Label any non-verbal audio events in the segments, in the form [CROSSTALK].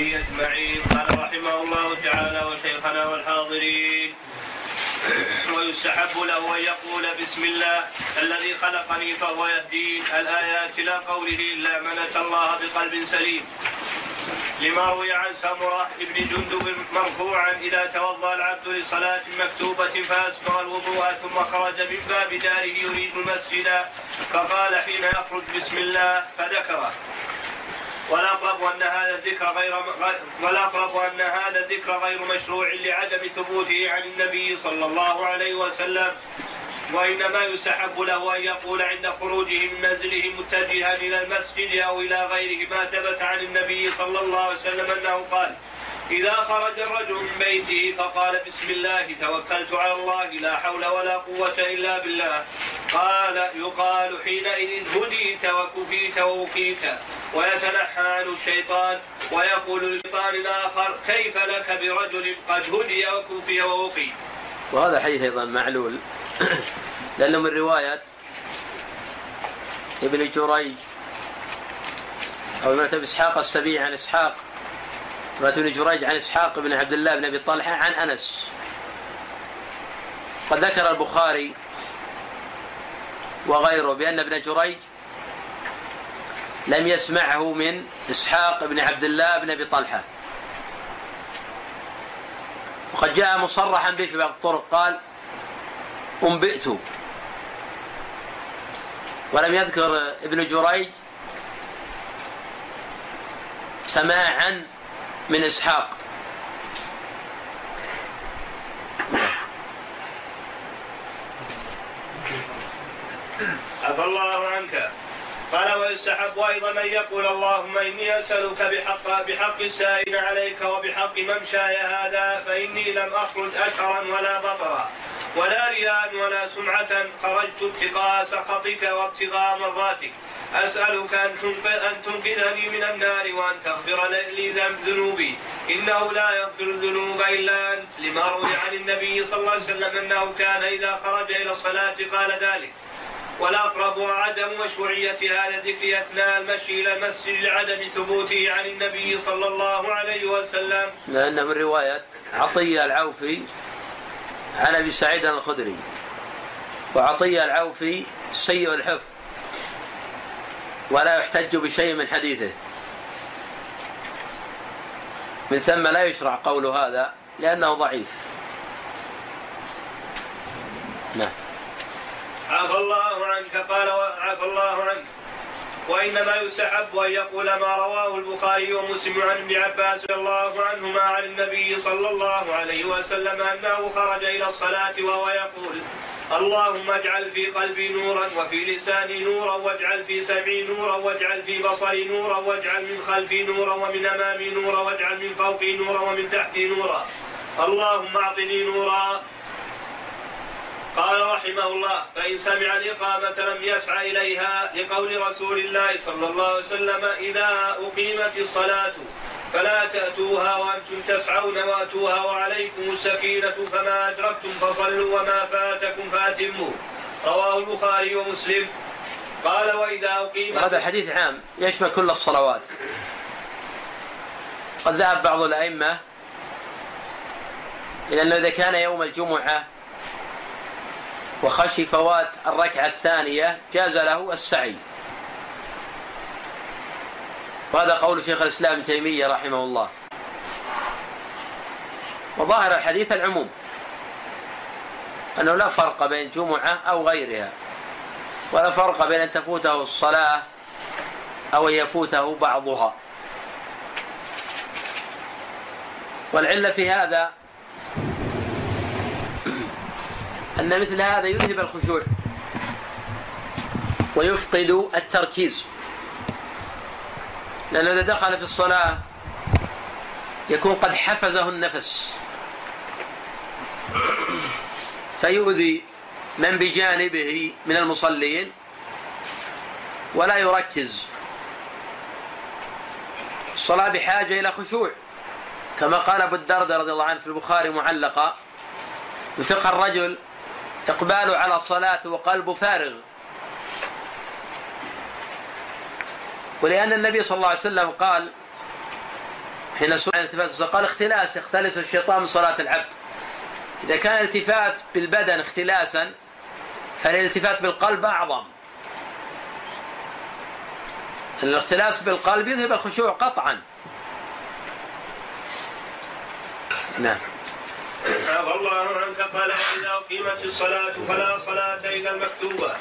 أجمعين. قال رحمه الله تعالى وشيخنا والحاضرين. ويستحب له أن يقول بسم الله الذي خلقني فهو يهدين. الآيات لا قوله إلا من أتى الله بقلب سليم. لما روي عن سمرة بن جندب مرفوعا إذا توضأ العبد لصلاة مكتوبة فأسبغ الوضوء ثم خرج من باب داره يريد المسجد فقال حين يخرج بسم الله فذكره. والأقرب أن هذا الذكر غير والأقرب أن هذا الذكر غير مشروع لعدم ثبوته عن النبي صلى الله عليه وسلم. وإنما يستحب له أن يقول عند خروجه من منزله متجها إلى المسجد أو إلى غيره ما ثبت عن النبي صلى الله عليه وسلم أنه قال إذا خرج الرجل من بيته فقال بسم الله توكلت على الله لا حول ولا قوة إلا بالله. قال يقال حينئذ هديت وكفيت ووكيت ويتنحى عنه الشيطان ويقول للشيطان الآخر كيف لك برجل قد هدي وكفي ووقي وهذا حديث أيضا معلول لأنه من رواية ابن جريج أو ابن إسحاق السبيع عن إسحاق رواية ابن جريج عن إسحاق بن عبد الله بن أبي طلحة عن أنس. قد ذكر البخاري وغيره بأن ابن جريج لم يسمعه من إسحاق بن عبد الله بن أبي طلحة. وقد جاء مصرحا به في بعض الطرق قال أنبئت ولم يذكر ابن جريج سماعا من إسحاق. عفى الله عنك. قال ويستحب أيضا أن يقول اللهم إني أسألك بحق بحق السائل عليك وبحق ممشاي هذا فإني لم أخرج اشهرا ولا بطرا ولا رياء ولا سمعة خرجت ابتغاء سخطك وابتغاء مرضاتك. أسألك أن تنقذني من النار وأن تغفر لي ذنوبي. إنه لا يغفر الذنوب إلا أنت. لما روي عن النبي صلى الله عليه وسلم أنه كان إذا خرج إلى الصلاة قال ذلك والأقرب عدم مشروعية هذا الذكر أثناء المشي إلى المسجد لعدم ثبوته عن النبي صلى الله عليه وسلم. لأنه من رواية عطية العوفي عن أبي سعيد الخدري وعطية العوفي سيء الحفظ. ولا يحتج بشيء من حديثه. من ثم لا يشرع قول هذا لأنه ضعيف. نعم. عفى الله عنك قال عفى الله عنك. وإنما يستحب أن يقول ما رواه البخاري ومسلم عن ابن عباس رضي الله عنهما عن النبي صلى الله عليه وسلم أنه خرج إلى الصلاة وهو يقول اللهم اجعل في قلبي نورا وفي لساني نورا واجعل في سمعي نورا واجعل في بصري نورا واجعل من خلفي نورا ومن أمامي نورا واجعل من فوقي نورا ومن تحتي نورا. اللهم اعطني نورا. قال رحمه الله فإن سمع الإقامة لم يسعى إليها لقول رسول الله صلى الله عليه وسلم إذا أقيمت الصلاة فلا تأتوها وأنتم تسعون وأتوها وعليكم السكينة فما أدركتم فصلوا وما فاتكم فأتموا. رواه البخاري ومسلم. قال وإذا أقيمت هذا الحديث عام يشمل كل الصلوات. قد ذهب بعض الأئمة إلى أنه إذا كان يوم الجمعة وخشي فوات الركعة الثانية جاز له السعي. وهذا قول شيخ الإسلام ابن تيمية رحمه الله. وظاهر الحديث العموم أنه لا فرق بين جمعة أو غيرها ولا فرق بين أن تفوته الصلاة أو أن يفوته بعضها. والعلة في هذا [CLEARS THROAT] أن مثل هذا يذهب الخشوع ويفقد التركيز. لأنه إذا دخل في الصلاة يكون قد حفزه النفس. فيؤذي من بجانبه من المصلين ولا يركز. الصلاة بحاجة إلى خشوع. كما قال أبو الدردة رضي الله عنه في البخاري معلقة يفقه الرجل إقباله على الصلاة وقلبه فارغ. ولأن النبي صلى الله عليه وسلم قال حين سئل الالتفات قال اختلاس يختلس الشيطان من صلاة العبد. إذا كان الالتفات بالبدن اختلاسا فالالتفات بالقلب أعظم. الاختلاس بالقلب يذهب الخشوع قطعا. نعم. عفى الله عنك قال إذا أقيمت الصلاة فلا صلاة إلا المكتوبة.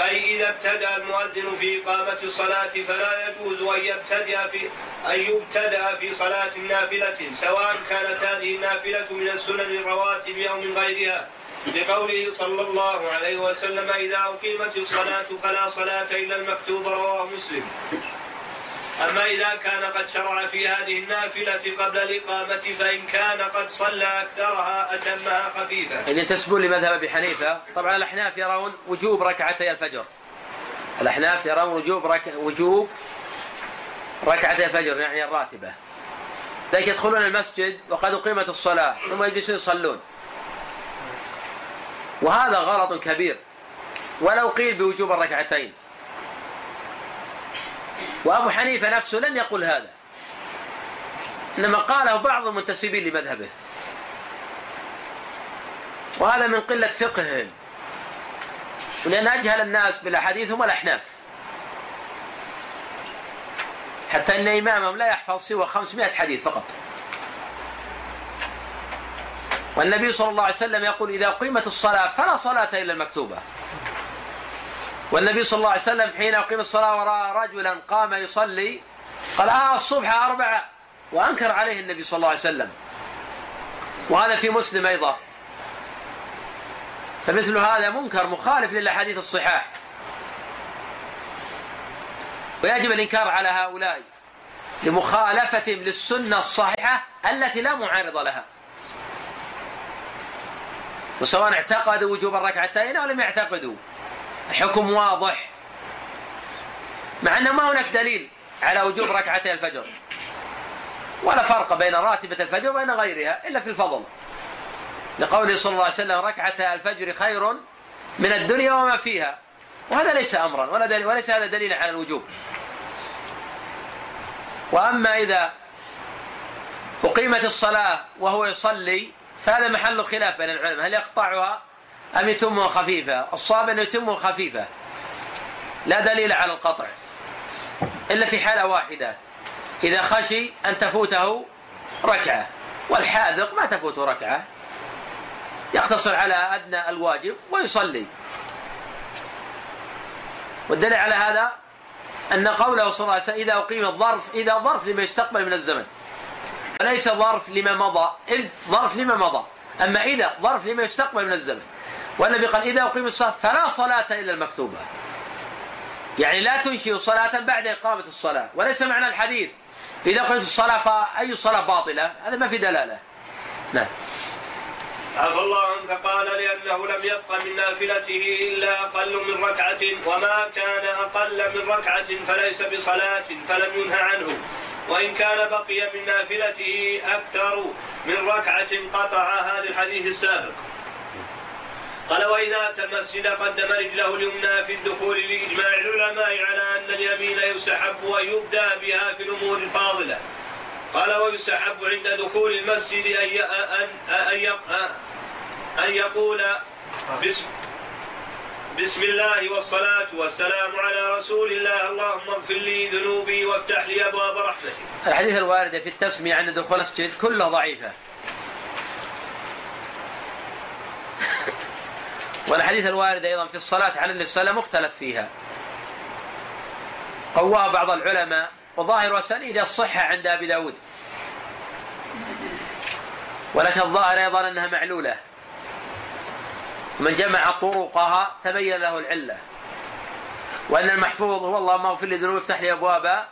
أي إذا ابتدأ المؤذن في إقامة الصلاة فلا يجوز أن يبتدأ في أن يبتدأ في صلاة نافلة سواء كانت هذه النافلة من السنن الرواتب أو من غيرها. لقوله صلى الله عليه وسلم إذا أقيمت الصلاة فلا صلاة إلا المكتوب رواه مسلم. أما إذا كان قد شرع في هذه النافلة قبل الإقامة فإن كان قد صلى أكثرها أتمها خفيفة. اللي تسبون لمذهب أبي حنيفة، طبعا الأحناف يرون وجوب ركعتي الفجر. الأحناف يرون وجوب رك... وجوب ركعتي الفجر يعني الراتبة. لكن يدخلون المسجد وقد أقيمت الصلاة ثم يجلسون يصلون. وهذا غلط كبير ولو قيل بوجوب الركعتين وأبو حنيفة نفسه لم يقل هذا. إنما قاله بعض المنتسبين لمذهبه. وهذا من قلة فقههم ولأن أجهل الناس بالأحاديث هم الأحناف. حتى أن إمامهم لا يحفظ سوى 500 حديث فقط. والنبي صلى الله عليه وسلم يقول إذا قيمت الصلاة فلا صلاة إلا المكتوبة. والنبي صلى الله عليه وسلم حين أقيم الصلاة ورأى رجلا قام يصلي قال آه الصبح أربعة. وأنكر عليه النبي صلى الله عليه وسلم. وهذا في مسلم أيضا. فمثل هذا منكر مخالف للأحاديث الصحاح ويجب الإنكار على هؤلاء لمخالفتهم للسنة الصحيحة التي لا معارض لها. وسواء اعتقدوا وجوب الركعتين أو لم يعتقدوا. الحكم واضح. مع أنه ما هناك دليل على وجوب ركعتي الفجر. ولا فرق بين راتبة الفجر وبين غيرها إلا في الفضل. لقوله صلى الله عليه وسلم ركعة الفجر خير من الدنيا وما فيها. وهذا ليس أمرا ولا دليل وليس هذا دليلا على الوجوب. وأما إذا أقيمت الصلاة وهو يصلي فهذا محل خلاف بين العلماء. هل يقطعها؟ أم يتمها خفيفة؟ الصواب أن يتمه خفيفة. لا دليل على القطع. إلا في حالة واحدة. إذا خشي أن تفوته ركعة والحاذق ما تفوته ركعة. يقتصر على أدنى الواجب ويصلي. والدليل على هذا أن قوله صلى الله عليه وسلم إذا أقيم الظرف إذا ظرف لما يستقبل من الزمن. وليس ظرف لما مضى؟ إذ ظرف لما مضى. أما إذا ظرف لما يستقبل من الزمن. والنبي قال إذا أقيم الصلاة فلا صلاة إلا المكتوبة. يعني لا تنشئ صلاة بعد إقامة الصلاة وليس معنى الحديث. إذا قمت الصلاة فأي صلاة باطلة؟ هذا ما في دلالة. نعم. عفى الله عنك قال لأنه لم يبق من نافلته إلا أقل من ركعة وما كان أقل من ركعة فليس بصلاة فلم ينهى عنه. وإن كان بقي من نافلته أكثر من ركعة قطعها للحديث السابق. قال وإذا أتى المسجد قدم رجله اليمنى في الدخول لإجماع العلماء على أن اليمين يستحب أن يبدأ بها في الأمور الفاضلة. قال ويستحب عند دخول المسجد أن أن أن يقول بسم بسم الله والصلاة والسلام على رسول الله. اللهم اغفر لي ذنوبي وافتح لي أبواب رحمتك. الحديث الواردة في التسمية عند دخول المسجد كلها ضعيفة. والحديث الوارد أيضا في الصلاة على النبي صلى الله عليه وسلم مختلف فيها. قواها بعض العلماء وظاهر وسنيد الصحة عند أبي داود. ولكن الظاهر أيضا أنها معلولة. من جمع طرقها تبين له العلة. وأن المحفوظ هو اللهم اغفر لي ذنوبي افتح لي أبواب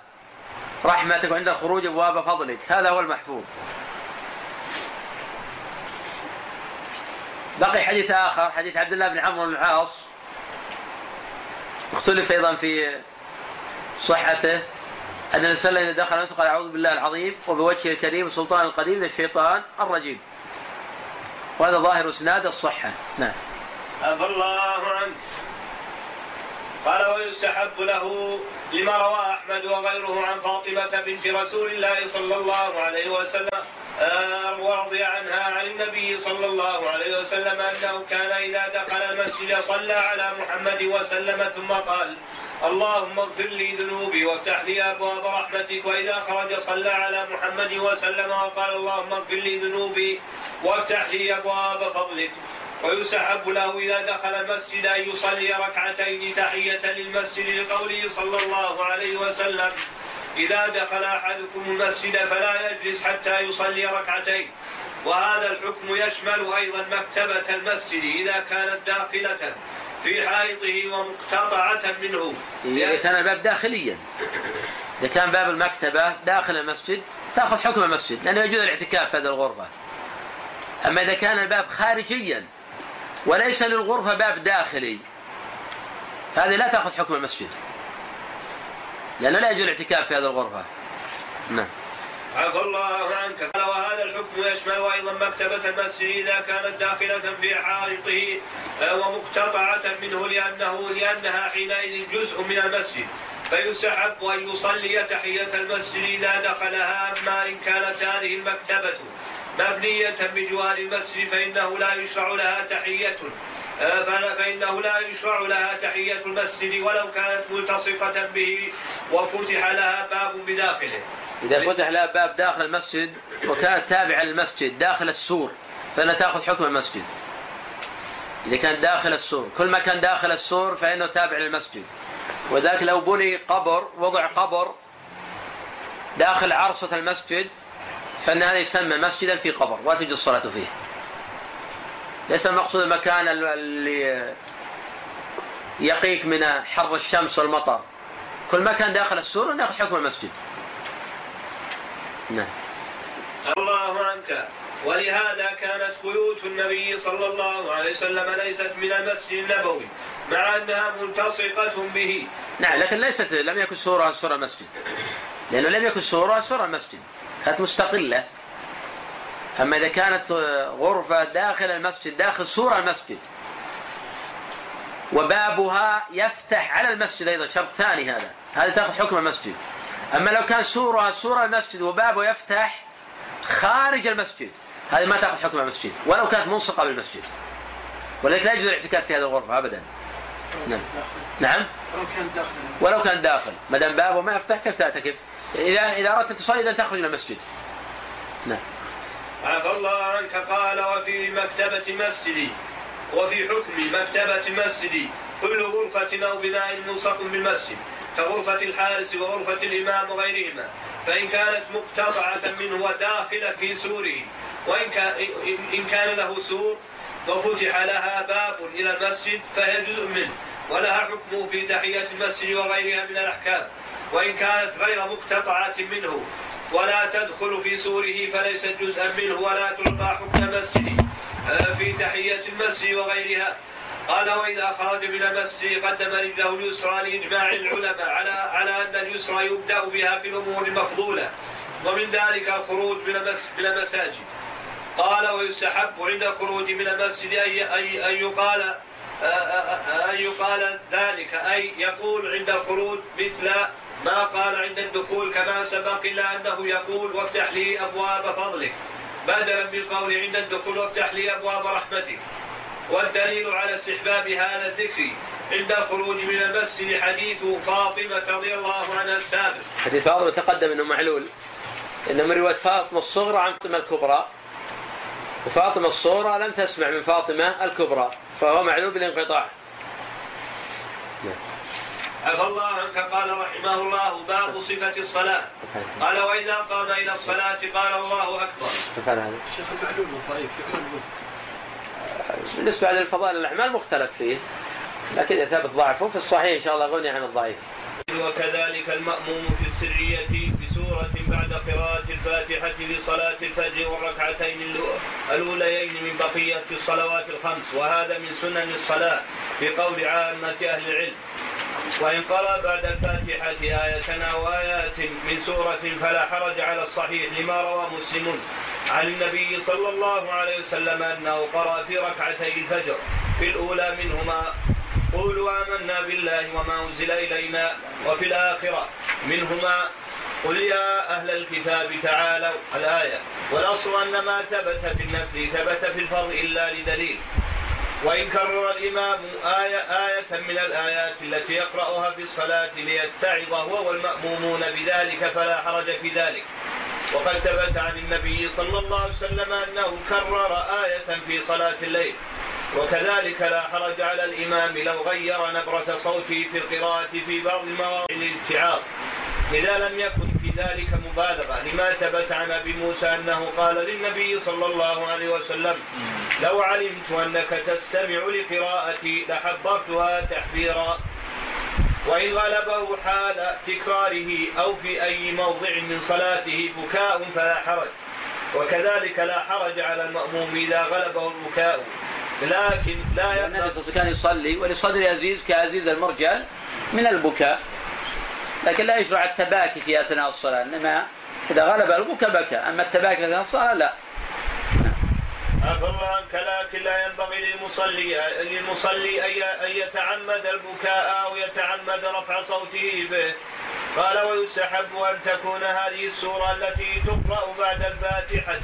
رحمتك وعند الخروج أبواب فضلك. هذا هو المحفوظ. بقي حديث آخر حديث عبد الله بن عمرو بن العاص. اختلف أيضا في صحته. أن النبي صلى الله عليه وسلم دخل قال أعوذ بالله العظيم وبوجهه الكريم السلطان القديم من الشيطان الرجيم. وهذا ظاهر إسناد الصحة. نعم. عفى الله عنك قال ويستحب له لما روى أحمد وغيره عن فاطمة بنت رسول الله صلى الله عليه وسلم آه، ورضي عنها عن النبي صلى الله عليه وسلم أنه كان إذا دخل المسجد صلى على محمد وسلم ثم قال اللهم اغفر لي ذنوبي وافتح لي أبواب رحمتك. وإذا خرج صلى على محمد وسلم وقال اللهم اغفر لي ذنوبي وافتح لي أبواب فضلك. ويستحب له إذا دخل المسجد أن يصلي ركعتين تحية للمسجد لقوله صلى الله عليه وسلم. إذا دخل أحدكم المسجد فلا يجلس حتى يصلي ركعتين. وهذا الحكم يشمل أيضا مكتبة المسجد إذا كانت داخلة في حائطه ومقتطعة منه. إذا كان الباب داخليا. إذا كان باب المكتبة داخل المسجد تأخذ حكم المسجد لأنه يجوز الاعتكاف في هذه الغرفة. أما إذا كان الباب خارجيا وليس للغرفة باب داخلي هذه لا تأخذ حكم المسجد. لأنه لا يجوز الاعتكاف في هذه الغرفة. نعم. عفى الله عنك. قال وهذا الحكم يشمل أيضا مكتبة المسجد إذا كانت داخلة في حائطه آه، ومقتطعة منه لأنه لأنها حينئذ جزء من المسجد. فيستحب أن يصلي تحية المسجد إذا دخلها أما إن كانت هذه المكتبة مبنية بجوار المسجد فإنه لا يشرع لها تحية. فإنه لا يشرع لها تحية المسجد ولو كانت ملتصقة به وفتح لها باب بداخله. إذا فتح لها باب داخل المسجد وكانت تابعة للمسجد داخل السور فإنها تأخذ حكم المسجد. إذا كان داخل السور كل ما كان داخل السور فإنه تابع للمسجد. وذاك لو بني قبر وضع قبر داخل عرصة المسجد فإن هذا يسمى مسجدا في قبر ولا تجوز الصلاة فيه. ليس المقصود المكان اللي يقيك من حر الشمس والمطر. كل ما كان داخل السور ناخذ حكم المسجد. نعم. الله عنك. ولهذا كانت بيوت النبي صلى الله عليه وسلم ليست من المسجد النبوي مع أنها ملتصقة به. نعم لكن ليست لم يكن سورها سور المسجد. لأنه لم يكن سورها سور المسجد. كانت مستقلة. أما إذا كانت غرفة داخل المسجد داخل سور المسجد. وبابها يفتح على المسجد أيضا شرط ثاني هذا. هذا تأخذ حكم المسجد. أما لو كان سورها سورة المسجد وبابه يفتح خارج المسجد هذه ما تأخذ حكم المسجد. ولو كانت ملصقة بالمسجد. ولذلك لا يجوز الاعتكاف في هذه الغرفة أبدا. نعم. نعم. ولو كان داخل. ولو كان داخل. ما دام بابه ما يفتح كيف تعتكف؟ إذا إذا أردت أن تصلي إذا تخرج إلى المسجد. نعم. عفى الله عنك قال وفي مكتبة مسجدي وفي حكم مكتبة مسجدي كل غرفة أو بناء ملصق بالمسجد كغرفة الحارس وغرفة الإمام وغيرهما فإن كانت مقتطعة منه وداخلة في سوره وإن إن كان له سور وفتح لها باب إلى المسجد فهي جزء منه ولها حكم في تحية المسجد وغيرها من الأحكام وإن كانت غير مقتطعة منه ولا تدخل في سوره فليست جزءا منه ولا تلقى حكم المسجد آه، في تحية المسجد وغيرها. قال وإذا خرج من المسجد قدم رجله اليسرى لإجماع العلماء على على أن اليسرى يبدأ بها في الأمور المفضوله ومن ذلك الخروج من المساجد. قال ويستحب عند الخروج من المسجد أن يقال أن يقال ذلك. أي يقول عند الخروج مثل ما قال عند الدخول كما سبق إلا أنه يقول وافتح لي أبواب فضلك. بدلا من قول عند الدخول وافتح لي أبواب رحمتك. والدليل على استحباب هذا الذكر عند الخروج من المسجد حديث فاطمة رضي الله عنها السابق. حديث فاطمة تقدم أنه معلول. إن من رواية فاطمة الصغرى عن فاطمة الكبرى. وفاطمة الصغرى لم تسمع من فاطمة الكبرى فهو معلول بالانقطاع. عفى الله عنك قال رحمه الله باب صفة الصلاة. قال وإذا قام إلى الصلاة قال الله أكبر. شيخ المعلول ضعيف بالنسبة للفضائل الأعمال مختلف فيه لكن إذا ثبت ضعفه في الصحيح إن شاء الله غني عن الضعيف. وكذلك المأموم في السرية في سورة بعد قراءة الفاتحة في صلاة الفجر والركعتين الأوليين من بقية الصلوات الخمس. وهذا من سنن الصلاة في قول عامة أهل العلم. وإن قرأ بعد الفاتحة آية أو آيات من سورة فلا حرج على الصحيح لما روى مسلم عن النبي صلى الله عليه وسلم أنه قرأ في ركعتي الفجر في الأولى منهما. قولوا آمنا بالله وما أنزل إلينا وفي الآخرة منهما. قل يا أهل الكتاب تعالوا الآية. والأصل أن ما ثبت في النفل ثبت في الفرض إلا لدليل. وإن كرر الإمام آية آية من الآيات التي يقرأها في الصلاة ليتعظ هو والمأمومون بذلك فلا حرج في ذلك. وقد ثبت عن النبي صلى الله عليه وسلم أنه كرر آية في صلاة الليل. وكذلك لا حرج على الإمام لو غير نبرة صوته في القراءة في بعض مواضع الاتعاظ إذا لم يكن ذلك مبالغة لما ثبت عن أبي موسى أنه قال للنبي صلى الله عليه وسلم لو علمت أنك تستمع لقراءتي لحبرتها تحبيرا وإن غلبه حال تكراره أو في أي موضع من صلاته بكاء فلا حرج وكذلك لا حرج على المأموم إذا غلبه البكاء. لكن لا النبي صلى الله عليه وسلم كان يصلي ولصدر عزيز كعزيز المرجل من البكاء. لكن لا يشرع التباكي في أثناء الصلاة إنما إذا غلب البكاء بكى أما التباكي في أثناء الصلاة لا. عفى الله عنك لكن لا ينبغي للمصلي للمصلي أن يتعمد البكاء أو يتعمد رفع صوته به. قال ويستحب أن تكون هذه السورة التي تقرأ بعد الفاتحة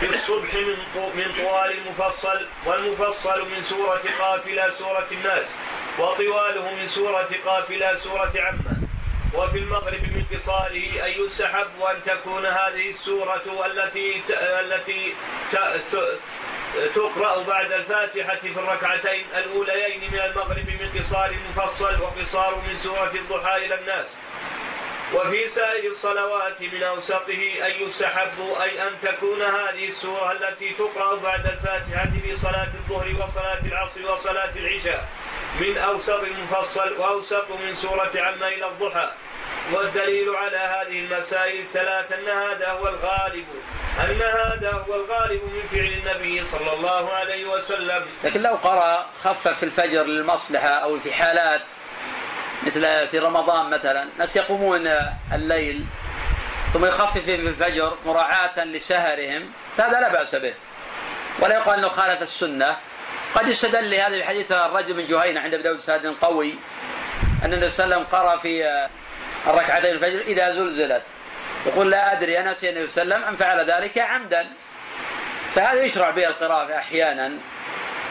في الصبح من من طوال المفصل والمفصل من سورة قافلة سورة الناس وطواله من سورة قافلة سورة عمه وفي المغرب من قصاره أن يستحب أن تكون هذه السورة التي التي تقرأ بعد الفاتحة في الركعتين الأوليين من المغرب من قصار مفصل وقصار من سورة الضحى إلى الناس. وفي سائر الصلوات من أوسطه أن يستحب أي أن تكون هذه السورة التي تقرأ بعد الفاتحة في صلاة الظهر وصلاة العصر وصلاة العشاء. من أوسط المفصل وأوسط من سورة عما إلى الضحى. والدليل على هذه المسائل الثلاث أن هذا هو الغالب. أن هذا هو الغالب من فعل النبي صلى الله عليه وسلم. لكن لو قرأ خفف في الفجر للمصلحة أو في حالات مثل في رمضان مثلا ناس يقومون الليل ثم يخفف في الفجر مراعاة لسهرهم فهذا لا بأس به. ولا يقال أنه خالف السنة. قد يستدل لهذا الحديث الرجل من جهينة عند أبي داود سند قوي أن النبي صلى الله عليه وسلم قرأ في الركعتين الفجر إذا زلزلت. يقول لا أدري أنسي النبي صلى الله عليه وسلم أم فعل ذلك عمدا. فهذا يشرع به القراءة أحيانا.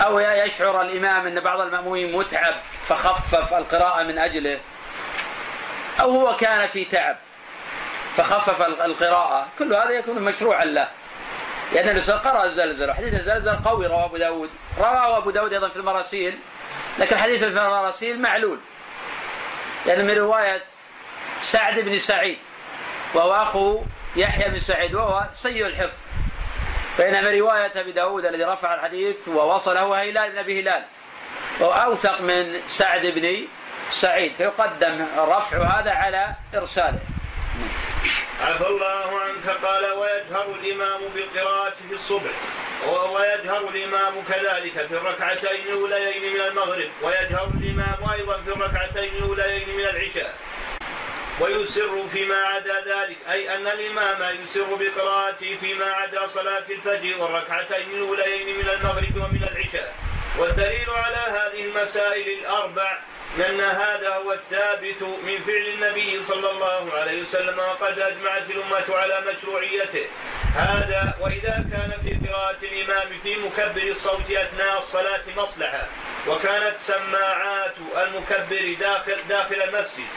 أو يشعر الإمام أن بعض المأمومين متعب فخفف القراءة من أجله. أو هو كان في تعب فخفف القراءة. كل هذا يكون مشروعا له. لأن النبي قرأ الزلزال. حديث الزلزال قوي رواه أبو داود. رواه أبو داود أيضا في المراسيل لكن حديث في المراسيل معلول. لأن من رواية سعد بن سعيد وهو أخو يحيى بن سعيد وهو سيء الحفظ. بينما رواية أبي داود الذي رفع الحديث ووصله هلال بن أبي هلال وهو أوثق من سعد بن سعيد. فيقدم رفع هذا على إرساله. عفى الله عنك قال ويجهر الإمام بالقراءة في الصبح ويجهر الإمام كذلك في الركعتين الأوليين من المغرب ويجهر الإمام أيضا في الركعتين الأوليين من العشاء. ويسر فيما عدا ذلك أي أن الإمام يسر بقراءته فيما عدا صلاة الفجر والركعتين الأوليين من المغرب ومن العشاء. والدليل على هذه المسائل الأربع لأن هذا هو الثابت من فعل النبي صلى الله عليه وسلم وقد أجمعت الأمة على مشروعيته. هذا وإذا كان في قراءة الإمام في مكبر الصوت أثناء الصلاة مصلحة وكانت سماعات المكبر داخل داخل المسجد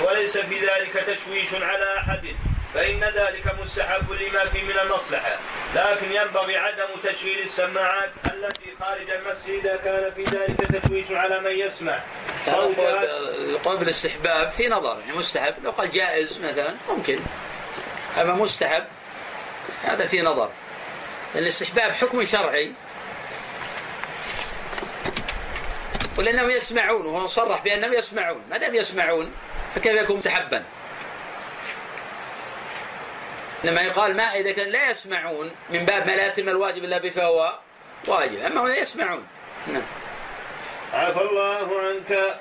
وليس في ذلك تشويش على أحد. فإن ذلك مستحب لما في من المصلحة. لكن ينبغي عدم تشغيل السماعات التي خارج المسجد إذا كان في ذلك تشويش على من يسمع. يقول بالاستحباب في نظر يعني مستحب. لو قال جائز مثلا ممكن. أما مستحب هذا في نظر. لأن الاستحباب حكم شرعي. ولأنهم يسمعون وهو صرح بأنهم يسمعون. ما دام يسمعون؟ فكيف يكون مستحبا؟ لما يقال ما إذا كان لا يسمعون من باب ما لا يتم الواجب إلا به فهو واجب أما هنا يسمعون. نعم. عفى الله عنك.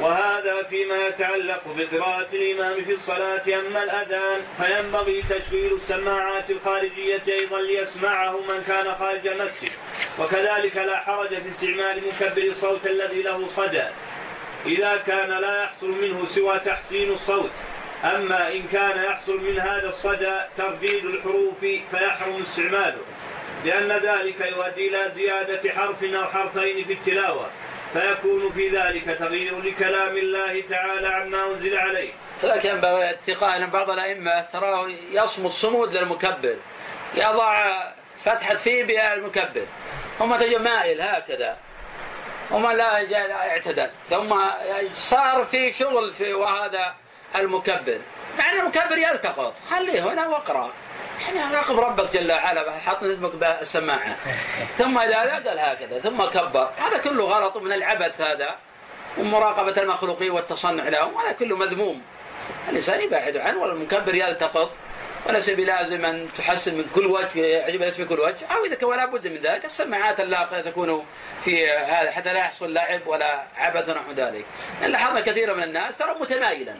وهذا فيما يتعلق بقراءة الإمام في الصلاة أما الأذان فينبغي تشغيل السماعات الخارجية أيضا ليسمعه من كان خارج المسجد. وكذلك لا حرج في استعمال مكبر الصوت الذي له صدى. إذا كان لا يحصل منه سوى تحسين الصوت. أما إن كان يحصل من هذا الصدى ترديد الحروف فيحرم استعماله لأن ذلك يؤدي إلى زيادة حرف أو حرفين في التلاوة فيكون في ذلك تغيير لكلام الله تعالى عما أنزل عليه. لكن ينبغي اتقاء ان بعض الأئمة تراه يصمد صمود للمكبر يضع فتحة فيه بالمكبر هم تجد مائل هكذا وما لا اعتدل ثم صار في شغل في وهذا المكبر. مع أن المكبر يلتقط خليه هنا واقرأ. يعني راقب ربك جل وعلا حط اسمك بالسماعة. [LAUGHS] ثم إذا قال هكذا ثم كبر. هذا كله غلط من العبث هذا ومراقبة المخلوقين والتصنع لهم هذا كله مذموم. الإنسان يبعد عنه والمكبر يلتقط. وليس بلازم أن تحسن من كل وجه يعجب الناس كل وجه. أو إذا كان بد من ذلك السماعات اللاقية تكون في هذا حتى لا يحصل لعب ولا عبث نحو ذلك. لاحظنا كثيرا من الناس ترى متمايلا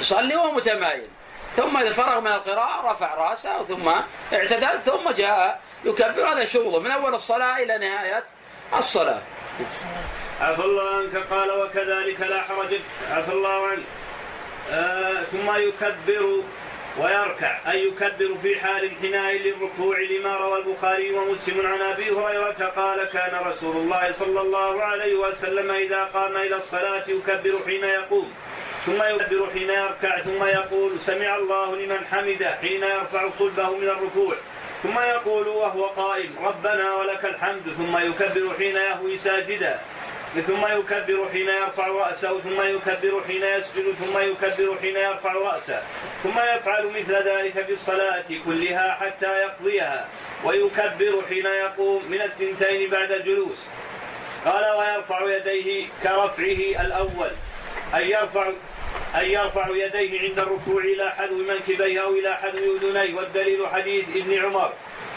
يصلي وهو متمايل. ثم إذا فرغ من القراءة رفع رأسه ثم اعتدل ثم جاء يكبر. هذا شغله من أول الصلاة إلى نهاية الصلاة. عفى الله عنك قال وكذلك لا حرج عفى الله عنك. آه ثم يكبر. ويركع أي يكبر في حال انحناء للركوع لما روى البخاري ومسلم عن أبي هريرة قال كان رسول الله صلى الله عليه وسلم إذا قام إلى الصلاة يكبر حين يقوم ثم يكبر حين يركع ثم يقول سمع الله لمن حمده حين يرفع صلبه من الركوع ثم يقول وهو قائم ربنا ولك الحمد ثم يكبر حين يهوي ساجدا ثم يكبر حين يرفع رأسه ثم يكبر حين يسجد ثم يكبر حين يرفع رأسه. ثم يفعل مثل ذلك في الصلاة كلها حتى يقضيها. ويكبر حين يقوم من الثنتين بعد الجلوس. قال ويرفع يديه كرفعه الأول. أن يرفع أن يرفع يديه عند الركوع إلى حذو منكبيه أو إلى حذو أذنيه. والدليل حديث ابن عمر.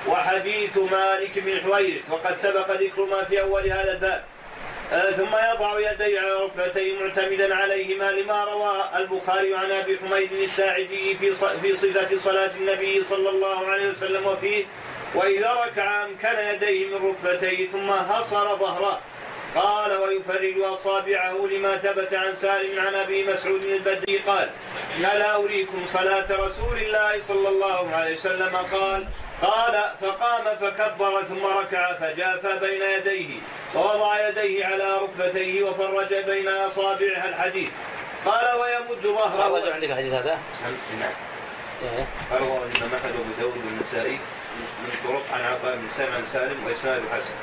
وحديث مالك بن حويرث. وقد سبق ذكر ما في أول هذا الباب. ثم يضع يديه على ركبتيه معتمدا عليهما لما روى البخاري عن أبي حميد الساعدي في في صفة صلاة النبي صلى الله عليه وسلم وفيه وإذا ركع امكن يديه من ركبتيه ثم هصر ظهره. قال ويفرج أصابعه لما ثبت عن سالم عن أبي مسعود البدري قال لا أريكم صلاة رسول الله صلى الله عليه وسلم؟ قال قال فقام فكبر ثم ركع فجاف بين يديه ووضع يديه على ركبتيه وفرج بين أصابعها الحديث قال ويمد ظهره. عندك الحديث هذا؟ نعم روى الامام احمد وابو داود والنسائي من طرق عن عطاء بن سالم عن سالم وإسناد حسن.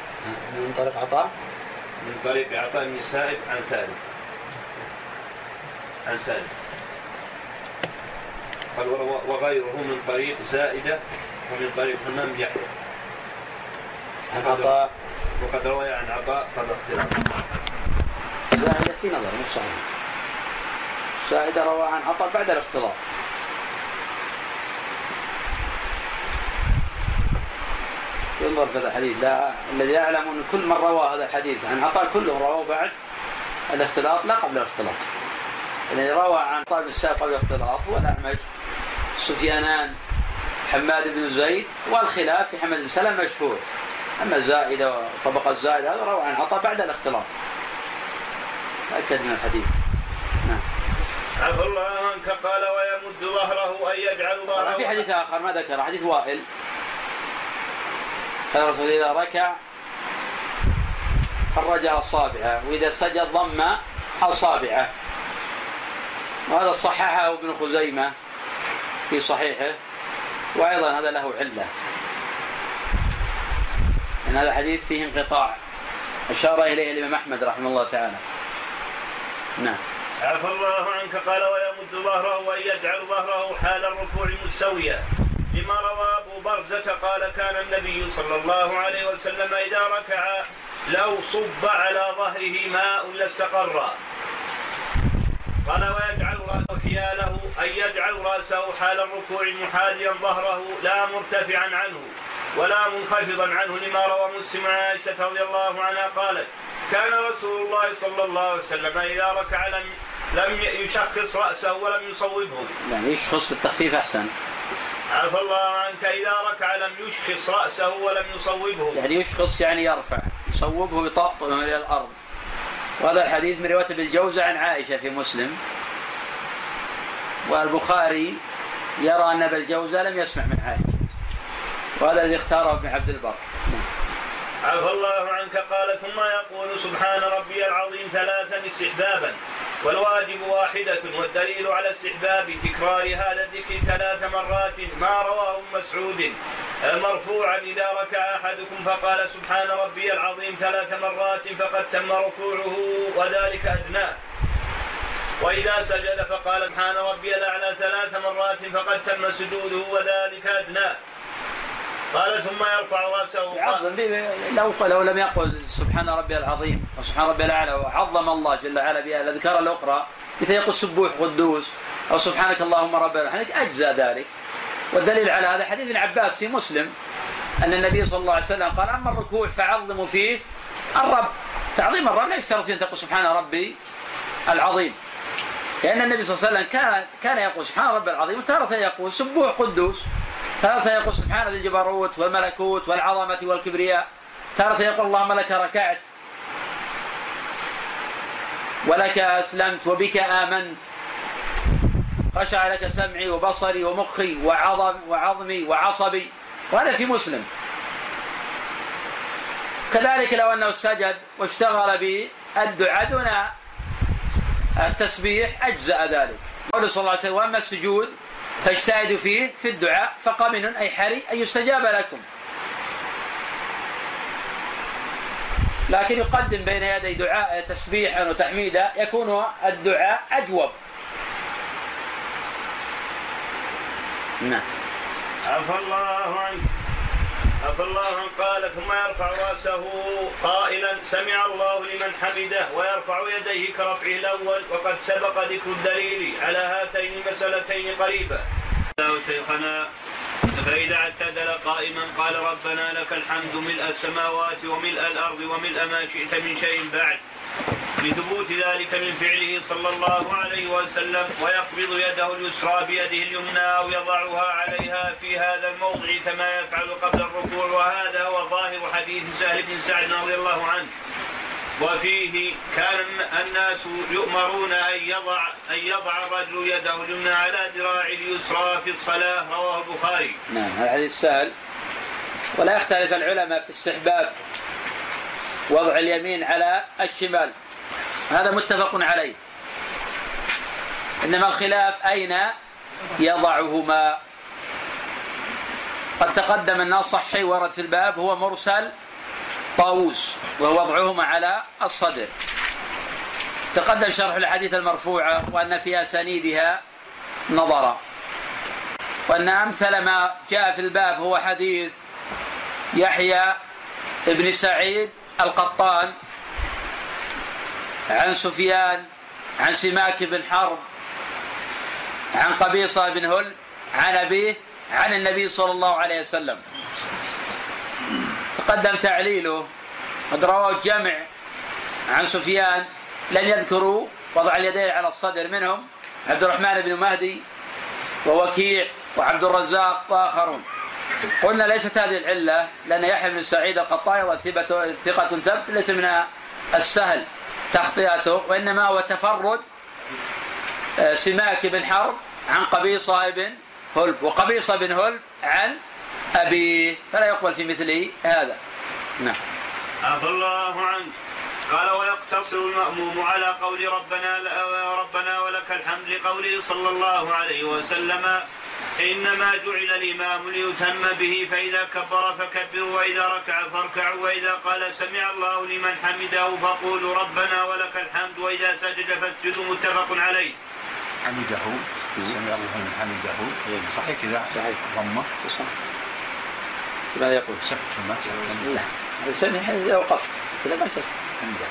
من طريق عطاء؟ من طريق عطاء بن السائب عن سالم. عن سالم. قال وغيره من طريق زائدة ومن طريق حمام يحيى. عن عطاء. وقد روي عن عطاء قبل اختلاف زائدة في نظر مش صحيح. زائدة روى عن عطاء بعد الاختلاط ينظر في هذا الحديث. لا الذي يعلم أن كل من روى هذا الحديث عن عطاء كلهم رواه بعد الاختلاط لا قبل الاختلاط. الذي روى عن عطاء بن السائب قبل الاختلاط هو الاعمش سفيانان حماد بن زيد والخلاف في حماد بن سلمة مشهور. أما الزائدة وطبقة الزائدة هذا روى عن عطاء بعد الاختلاط. تأكد من الحديث. نعم. عفى الله عنك. قال ويمد ظهره أن يجعل ظهره في حديث آخر ما ذكر حديث وائل. قال الرسول إذا ركع فرج أصابعه وإذا سجد ضم أصابعه وهذا صححه ابن خزيمة في صحيحه وأيضا هذا له علة. إن هذا الحديث فيه انقطاع. أشار إليه الإمام أحمد رحمه الله تعالى. نعم. عفى الله عنك قال ويمد ظهره وان يجعل ظهره حال الركوع مستويا. لما روى أبو برزة قال كان النبي صلى الله عليه وسلم إذا ركع لو صب على ظهره ماء لاستقر. قال ويجعل رأسه حياله أن يجعل رأسه حال الركوع محاذيا ظهره لا مرتفعا عنه ولا منخفضا عنه لما روى مسلم عائشة رضي الله عنها قالت كان رسول الله صلى الله عليه وسلم إذا ركع لم لم يشخص رأسه ولم يصوبه. يعني يشخص بالتخفيف أحسن. عفى الله عنك إذا ركع لم يشخص رأسه ولم يصوبه. يعني يشخص يعني يرفع يصوبه يطأطئه إلى الأرض. وهذا الحديث من رواية بالجوزة عن عائشة في مسلم. والبخاري يرى أن أبا الجوزة لم يسمع من عائشة. وهذا الذي اختاره ابن عبد البر. عفى الله عنك قال ثم يقول سبحان ربي العظيم ثلاثا استحبابا. والواجب واحدة والدليل على استحباب تكرار هذا الذكر ثلاث مرات ما رواه مسعود. مرفوعا إذا ركع أحدكم فقال سبحان ربي العظيم ثلاث مرات فقد تم ركوعه وذلك أدناه. وإذا سجد فقال سبحان ربي الأعلى ثلاث مرات فقد تم سجوده وذلك أدناه. قال ثم يرفع رأسه يعظم لو لو لم يقل سبحان ربي العظيم وسبحان ربي الأعلى وعظم الله جل وعلا بها. الاذكار الاخرى مثل يقول سبوح قدوس أو سبحانك اللهم رب العالمين أجزى ذلك. والدليل على هذا حديث ابن عباس في مسلم أن النبي صلى الله عليه وسلم قال أما الركوع فعظموا فيه الرب. تعظيم الرب لا يشترط أن تقول سبحان ربي العظيم. لأن النبي صلى الله عليه وسلم كان كان يقول سبحان ربي العظيم وتارة يقول سبوح قدوس. تارة يقول سبحان ذي الجبروت والملكوت والعظمة والكبرياء. تارة يقول اللهم لك ركعت ولك أسلمت وبك آمنت. خشع لك سمعي وبصري ومخي وعظم وعظمي وعصبي. وهذا في مسلم. كذلك لو أنه سجد واشتغل بالدعاء دون التسبيح أجزأ ذلك. قوله صلى الله عليه وسلم وأما السجود فاجتهدوا فيه في الدعاء فقمن أي حري أن يستجاب لكم. لكن يقدم بين يدي دعاء تسبيحا وتحميدا يكون الدعاء أجوب. نعم. عفى الله عنك. عفى الله عنه قال ثم يرفع رأسه قائلا سمع الله لمن حمده ويرفع يديه كرفعه الأول وقد سبق ذكر الدليل على هاتين المسألتين قريبا. شيخنا فإذا اعتدل قائما قال ربنا لك الحمد ملء السماوات وملء الأرض وملء ما شئت من شيء بعد لثبوت ذلك من فعله صلى الله عليه وسلم ويقبض يده اليسرى بيده اليمنى أو يضعها عليها في هذا الموضع كما يفعل قبل الركوع. وهذا هو ظاهر حديث سهل بن سعد رضي الله عنه. وفيه كان الناس يؤمرون أن يضع أن يضع الرجل يده اليمنى على ذراع اليسرى في الصلاة. رواه البخاري. نعم هذا حديث سهل. ولا يختلف العلماء في استحباب وضع اليمين على الشمال. هذا متفق عليه. إنما الخلاف أين يضعهما؟ قد تقدم أن أصح شيء ورد في الباب هو مرسل طاووس وهو وضعهما على الصدر. تقدم شرح الحديث المرفوعة وأن في أسانيدها نظرا وأن أمثل ما جاء في الباب هو حديث يحيى ابن سعيد القطان عن سفيان عن سماك بن حرب عن قبيصة بن هل عن أبيه عن النبي صلى الله عليه وسلم. تقدم تعليله قد رواه الجمع عن سفيان لم يذكروا وضع اليدين على الصدر منهم عبد الرحمن بن مهدي ووكيع وعبد الرزاق وآخرون. قلنا ليست هذه العلة لأن يحيى بن سعيد القطان ثقة ثبت ليس من السهل. تخطئته وإنما هو تفرد آه، سماك بن حرب عن قبيصة بن هلب وقبيصة بن هلب عن أبيه فلا يقبل في مثل هذا. نعم. عفى الله عنك. قال ويقتصر المأموم على قول ربنا ربنا ولك الحمد لقوله صلى الله عليه وسلم إنما جعل الإمام ليتم به فإذا كبر فكبروا وإذا ركع فاركعوا وإذا قال سمع الله لمن حمده فقولوا ربنا ولك الحمد وإذا سجد فاسجدوا متفق عليه. حمده سمع الله لمن حمده. صحيح كذا؟ صحيح. ضمه صح ماذا يقول؟ سك ما سك لا سمع إذا وقفت كذا ما حمده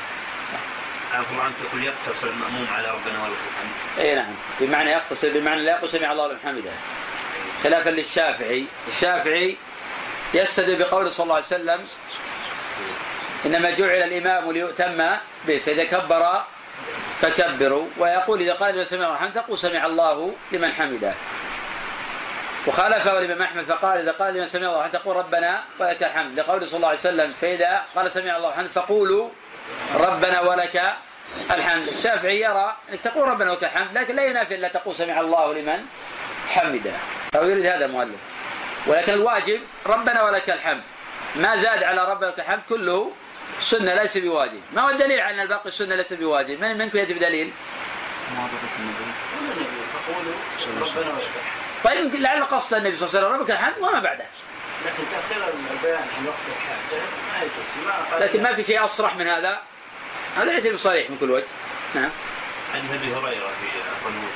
عفوا عنك يقول يقتصر المأموم على ربنا ولك الحمد. إي نعم. بمعنى يقتصر بمعنى لا يقول سمع الله لمن حمده خلافا للشافعي. الشافعي يستدل بقول صلى الله عليه وسلم إنما جعل الإمام ليؤتم به فإذا كبر فكبروا. ويقول إذا قال لمن سمع الله تقول سمع الله لمن حمده. وخالفه الإمام أحمد فقال إذا قال لمن سمع الله تقول ربنا ولك الحمد. لقوله صلى الله عليه وسلم فإذا قال سمع الله الحمد فقولوا ربنا ولك الحمد. الشافعي يرى أنك تقول ربنا ولك الحمد لكن لا ينافي إلا تقول سمع الله لمن حمده. أو يريد هذا المؤلف. ولكن الواجب ربنا ولك الحمد. ما زاد على ربنا ولك الحمد كله سنة ليس بواجب. ما هو الدليل على أن الباقي السنة ليس بواجب؟ من منكم يجب دليل؟ طيب لعل قصد النبي صلى الله عليه وسلم ربك الحمد وما بعده. لكن تاخير البيان عن وقت الحاجة لكن ما في شيء أصرح من هذا. هذا ليس بصريح من كل وجه. نعم. عن أبي هريرة في القنوت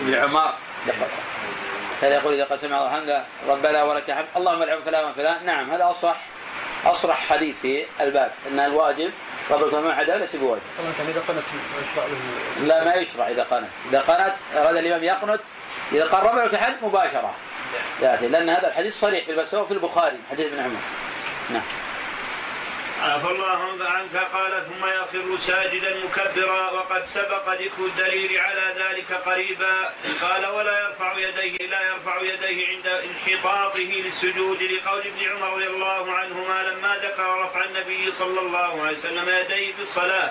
ابن عمر. كان يقول إذا قسم الله الحمد ربنا ولك الحمد اللهم العب فلان وفلان نعم هذا أصرح. حديث في الباب. إن الواجب ربك ما عدا ليس بواجب. طبعا كان إذا قنت يشرع له. لا ما يشرع إذا قنت، إذا قنت اراد الإمام يقنت. إذا قال ربنا لك الحمد مباشرة. ياتي لأن هذا الحديث صريح في الباب في البخاري حديث ابن عمر. نعم. عفى الله عنك؟ قال ثم يخر ساجدا مكبرا وقد سبق ذكر الدليل على ذلك قريبا. قال ولا يرفع يديه لا يرفع يديه عند انحطاطه للسجود لقول ابن عمر رضي الله عنهما لما ذكر رفع النبي صلى الله عليه وسلم يديه في الصلاة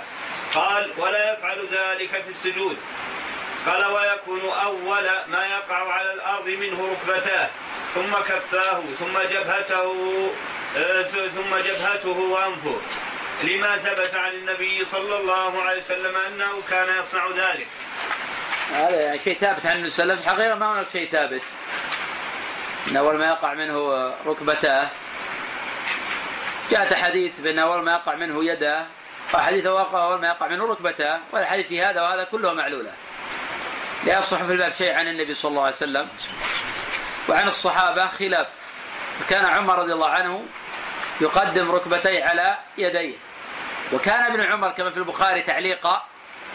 قال ولا يفعل ذلك في السجود. قال ويكون أول ما يقع على الأرض منه ركبتاه ثم كفاه ثم جبهته آه، ثم جبهته وأنفه لما ثبت عن النبي صلى الله عليه وسلم أنه كان يصنع ذلك. هذا يعني شيء ثابت عن النبي صلى الله عليه وسلم الحقيقة ما هناك شيء ثابت. إن أول ما يقع منه ركبتاه جاءت حديث بأن أول ما يقع منه يده وحديث أول ما يقع منه ركبتاه والحديث في هذا وهذا كله معلولة. لا يصح في الباب شيء عن النبي صلى الله عليه وسلم وعن الصحابة خلاف. فكان عمر رضي الله عنه يقدم ركبتيه على يديه. وكان ابن عمر كما في البخاري تعليقا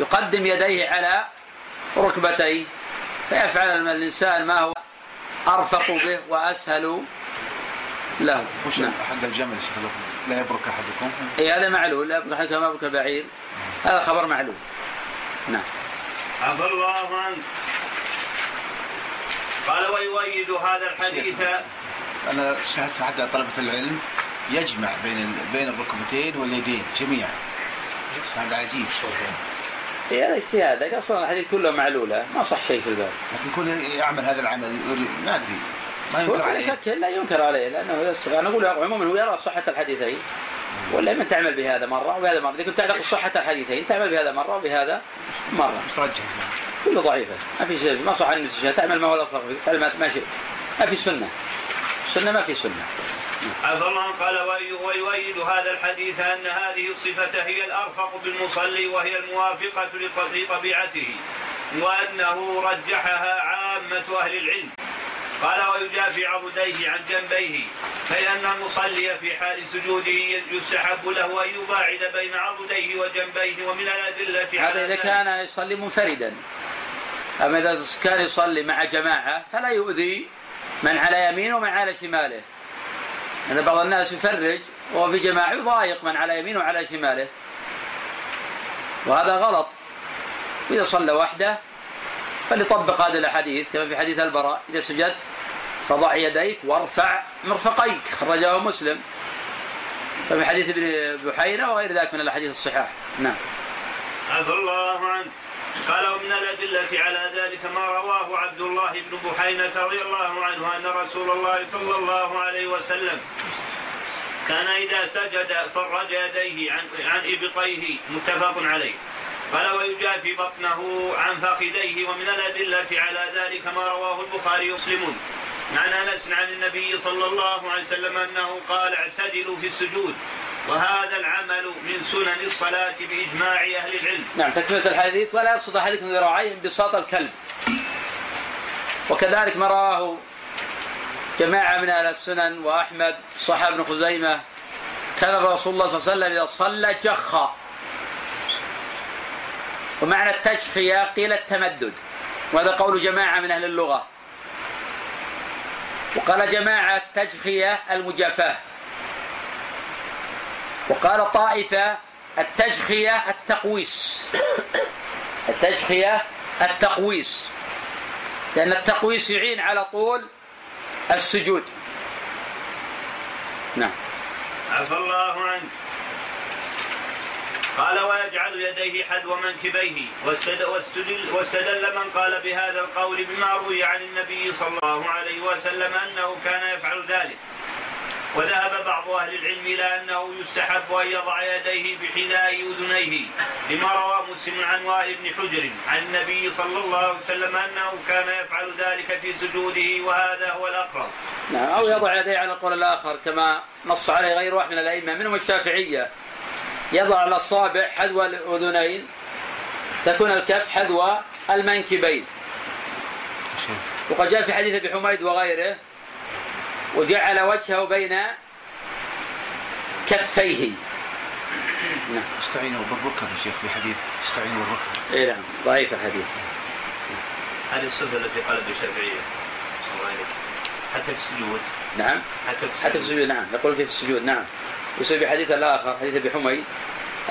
يقدم يديه على ركبتيه. فيفعل الإنسان ما هو أرفق به وأسهل له. وش نعم. حق الجمل لا يبرك أحدكم؟ اي هذا معلول. لا يبرك أحدكم ما يبرك البعير هذا خبر معلول. نعم. عفى الله عنك. قال ويؤيد هذا الحديث. أنا شاهدت حتى طلبة العلم يجمع بين بين الركبتين واليدين جميعا. هذا عجيب. اي هذا اجتهاد أصلا الحديث كله معلولة ما صح شيء في الباب. لكن كل يعمل هذا العمل ما أدري ما ينكر عليه. لا ينكر عليه لأنه أنا أقول عموما هو يرى صحة الحديثين. ولا من تعمل بهذا مرة وبهذا مرة. إذا كنت تعتقد صحه الحديثين تعمل بهذا مرة وبهذا مرة. ترجح كله ضعيفة. ما في شيء ما صح عن تعمل ما هو الافضل فعل ما شئت. ما في سنة. سنة ما في سنة. عفى الله قال ويؤيد هذا الحديث أن هذه الصفة هي الأرفق بالمصلي وهي الموافقة لطبيعته وأنه رجحها عامة أهل العلم. قال ويجافي عضديه عن جنبيه فإن المصلي في حال سجوده يستحب له أن يباعد بين عضديه وجنبيه ومن الأدلة هذا إذا كان يصلي منفردا. أما إذا كان يصلي مع جماعة فلا يؤذي من على يمينه ومن على شماله. أن بعض الناس يفرج وهو في جماعة يضايق من على يمينه وعلى شماله. وهذا غلط. إذا صلى وحده فليطبق هذه الأحاديث كما في حديث البراء. إذا سجدت فضع يديك وارفع مرفقيك. خرجه مسلم. ففي حديث ابن بحيرة وغير ذلك من الأحاديث الصحاح نعم. عفى الله عنك قال ومن الأدلة على ذلك ما رواه عبد الله بن بحينة رضي الله عنه أن رسول الله صلى الله عليه وسلم كان إذا سجد فرج يديه عن عن إبطيه. متفق عليه. قال ويجافي بطنه عن فخذيه ومن الأدلة على ذلك ما رواه البخاري مسلم عن أنس عن النبي صلى الله عليه وسلم أنه قال اعتدلوا في السجود وهذا العمل من سنن الصلاة بإجماع أهل العلم. نعم تكملة الحديث ولا يبسط أحدكم ذراعيه انبساط الكلب. وكذلك ما رواه جماعة من أهل السنن وأحمد صحاب بن خزيمة كان رسول الله صلى الله عليه وسلم إذا صلى جخا ومعنى التجخية قيل التمدد وهذا قول جماعة من أهل اللغة. وقال جماعة تجخية المجافاة. وقال طائفة التجخية التقويس. التجخية التقويس. لأن التقويس يعين على طول السجود. نعم. عفى الله عنك. قال ويجعل يديه حذو منكبيه واستدل, من قال بهذا القول بما روي عن النبي صلى الله عليه وسلم أنه كان يفعل ذلك وذهب بعض أهل العلم إلى أنه يستحب أن يضع يديه بحذاء أذنيه لما روى مسلم عن وائل بن حجر عن النبي صلى الله عليه وسلم أنه كان يفعل ذلك في سجوده وهذا هو الأقرب. نعم أو يضع يديه على القول الآخر كما نص عليه غير واحد من الأئمة منهم الشافعية يضع الأصابع حذو الأذنين تكون الكف حذو المنكبين. وقد جاء في حديث أبي حميد وغيره وجعل وجهه بين كفيه. نعم. استعينوا بالركب يا شيخ في حديث. استعينوا بالركب اي نعم ضعيف الحديث. هذه الصفه التي قالت الشافعيه حتى في السجود. نعم. حتى في السجود حتى في السجود نعم. يقول في السجود نعم. ويصير حديث الآخر حديث أبي حميد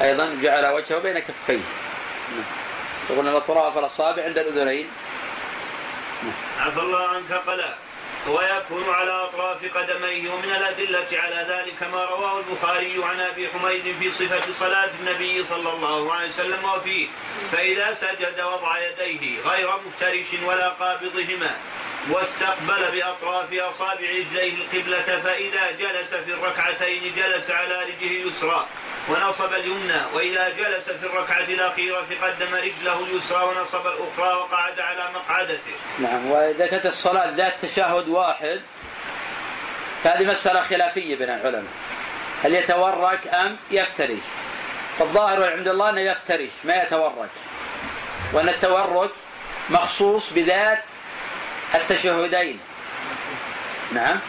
أيضا جعل وجهه بين كفيه. يقول ان الاطراف الأصابع عند الأذنين عفى الله عنك قلا ويكون على أطراف قدميه ومن الأدلة على ذلك ما رواه البخاري عن أبي حميد في صفة صلاة النبي صلى الله عليه وسلم وفيه. فإذا سجد وضع يديه غير مفترش ولا قابضهما واستقبل بأطراف أصابع رجليه القبلة فإذا جلس في الركعتين جلس على رجله اليسرى ونصب اليمنى وإذا جلس في الركعة الأخيرة قدم رجله اليسرى ونصب الأخرى وقعد على مقعدته. نعم وإذا كانت الصلاة ذات تشهد واحد. فهذه مسألة خلافية بين العلماء. هل يتورك أم يفترش؟ فالظاهر والله أنه يفترش ما يتورك. وأن التورك مخصوص بذات التشهدين. نعم.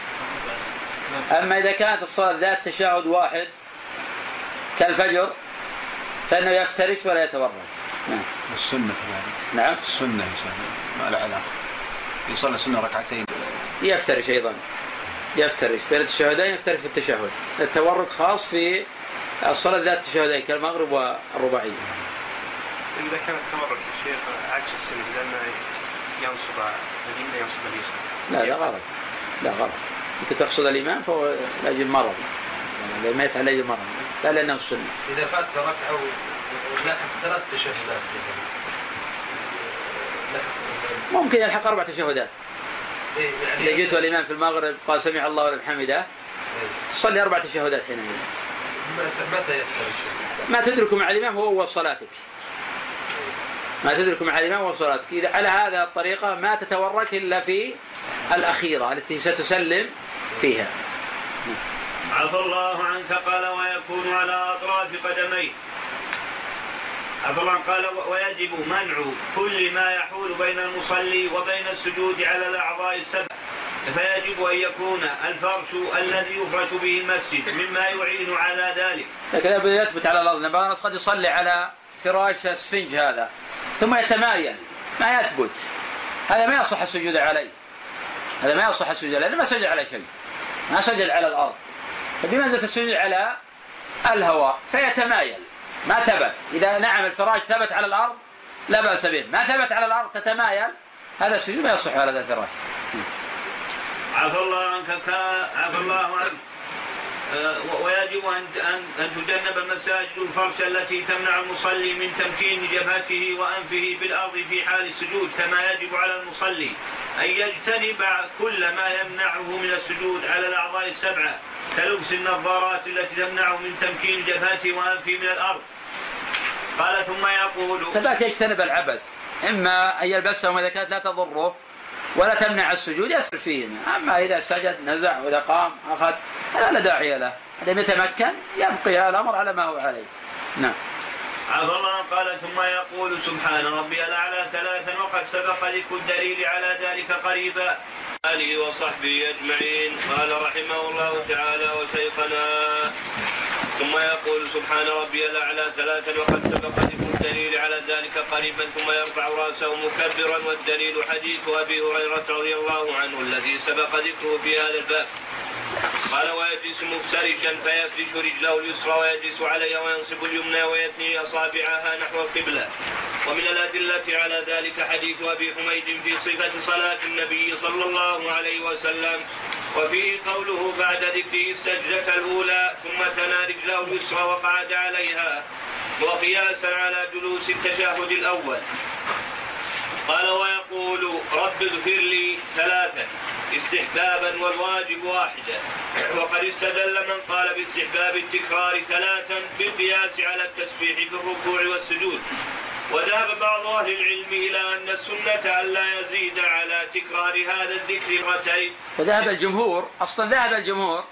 أما إذا كانت الصلاة ذات تشهد واحد كالفجر فإنه يفترش ولا يتورك. نعم. السنة كذلك. نعم. السنة يا شيخ ما علاقة. يصلي سنة ركعتين. يفترش أيضا. يفترش. بين التشهدين يفترش في التشهد. التورك خاص في الصلاة ذات التشهدين كالمغرب والرباعية. إذا كان التورك يا شيخ عكس السنة لأنه ينصب اليمين ينصب اليسرى لا لا غلط. لا غلط. يمكن تقصد الإمام فهو لأجل مرض. ما يفعل لأجل مرض. لا لأنه السنة. إذا فات ركعة ولحق ثلاث تشهدات ممكن يلحق أربع تشهدات. إيه يعني إذا جئت الإمام في المغرب قال سمع الله ولمن حمده تصلي أربع تشهدات حينئذ. متى؟ ما تدرك مع الإمام هو أول صلاتك. ما تدرك مع الإمام هو صلاتك. إذا على هذا الطريقة ما تتورك إلا في الأخيرة التي ستسلم فيها. عفى الله عنك قال ويكون على أطراف قدميه. عفى الله قال ويجب منع كل ما يحول بين المصلي وبين السجود على الأعضاء السبع. فيجب أن يكون الفرش الذي يفرش به المسجد مما يعين على ذلك. لكن لابد يثبت على الأرض بعض الناس قد يصلي على فراش السفنج هذا ثم يتمايل ما يثبت. هذا ما يصح السجود عليه. هذا ما يصح السجود عليه ما سجد على شيء. ما سجد على الأرض. فبمنزلة السجود على الهواء فيتمايل ما ثبت. إذا نعم الفراش ثبت على الأرض لا بأس به. ما ثبت على الأرض تتمايل هذا السجود ما يصح على هذا الفراش. عفى الله عنك عفى الله عنك. آه، ويجب ان ان تجنب المساجد الفرش التي تمنع المصلي من تمكين جبهته وأنفه بالارض في حال السجود كما يجب على المصلي أن يجتنب كل ما يمنعه من السجود على الأعضاء السبعة كلبس النظارات التي تمنعه من تمكين جبهته وأنفه من الأرض. قال ثم يقول كذلك يجتنب العبث. إما أن يلبسهم إذا كانت لا تضره ولا تمنع السجود يسر فيهما. أما إذا سجد نزع واذا قام أخذ هذا لا داعي له. هذا يتمكن يبقي الأمر على ما هو عليه. نعم. عفى الله قال ثم يقول سبحان ربي الأعلى ثلاثا وقد سبق ذكر الدليل على ذلك قريبا. آله وصحبه أجمعين. قال رحمه الله تعالى وشيخنا ثم يقول سبحان ربي الأعلى ثلاثا وقد سبق ذكر الدليل على ذلك قريبا ثم يرفع رأسه مكبرا والدليل حديث أبي هريرة رضي الله عنه الذي سبق ذكره في هذا الباب. قال ويجلس مفترشا فيفرش رجله اليسرى ويجلس عليها وينصب اليمنى ويثني أصابعها نحو القبلة. ومن الأدلة على ذلك حديث أبي حميد في صفة صلاة النبي صلى الله عليه وسلم. وفيه قوله بعد ذكره السجدة الأولى ثم ثنى رجله اليسرى وقعد عليها. وقياسا على جلوس التشهد الأول. قال ويقول رب اغفر لي ثلاثا استحبابا والواجب واحدا. وقد استدل من قال باستحباب التكرار ثلاثا بالقياس على التسبيح في الركوع والسجود. وذهب بعض أهل العلم إلى أن السنة الا يزيد على تكرار هذا الذكر مرتين. وذهب الجمهور أصلا ذهب الجمهور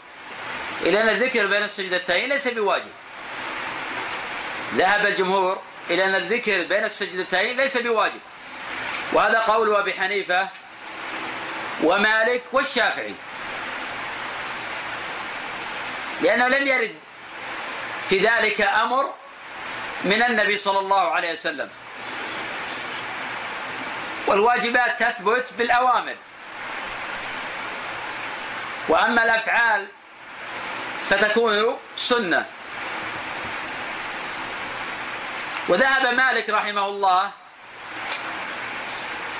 إلى أن الذكر بين السجدتين ليس بواجب. ذهب الجمهور إلى أن الذكر بين السجدتين ليس بواجب. وهذا قول أبي حنيفة ومالك والشافعي. لأنه لم يرد في ذلك أمر من النبي صلى الله عليه وسلم. والواجبات تثبت بالأوامر. وأما الأفعال فتكون سنة. وذهب مالك رحمه الله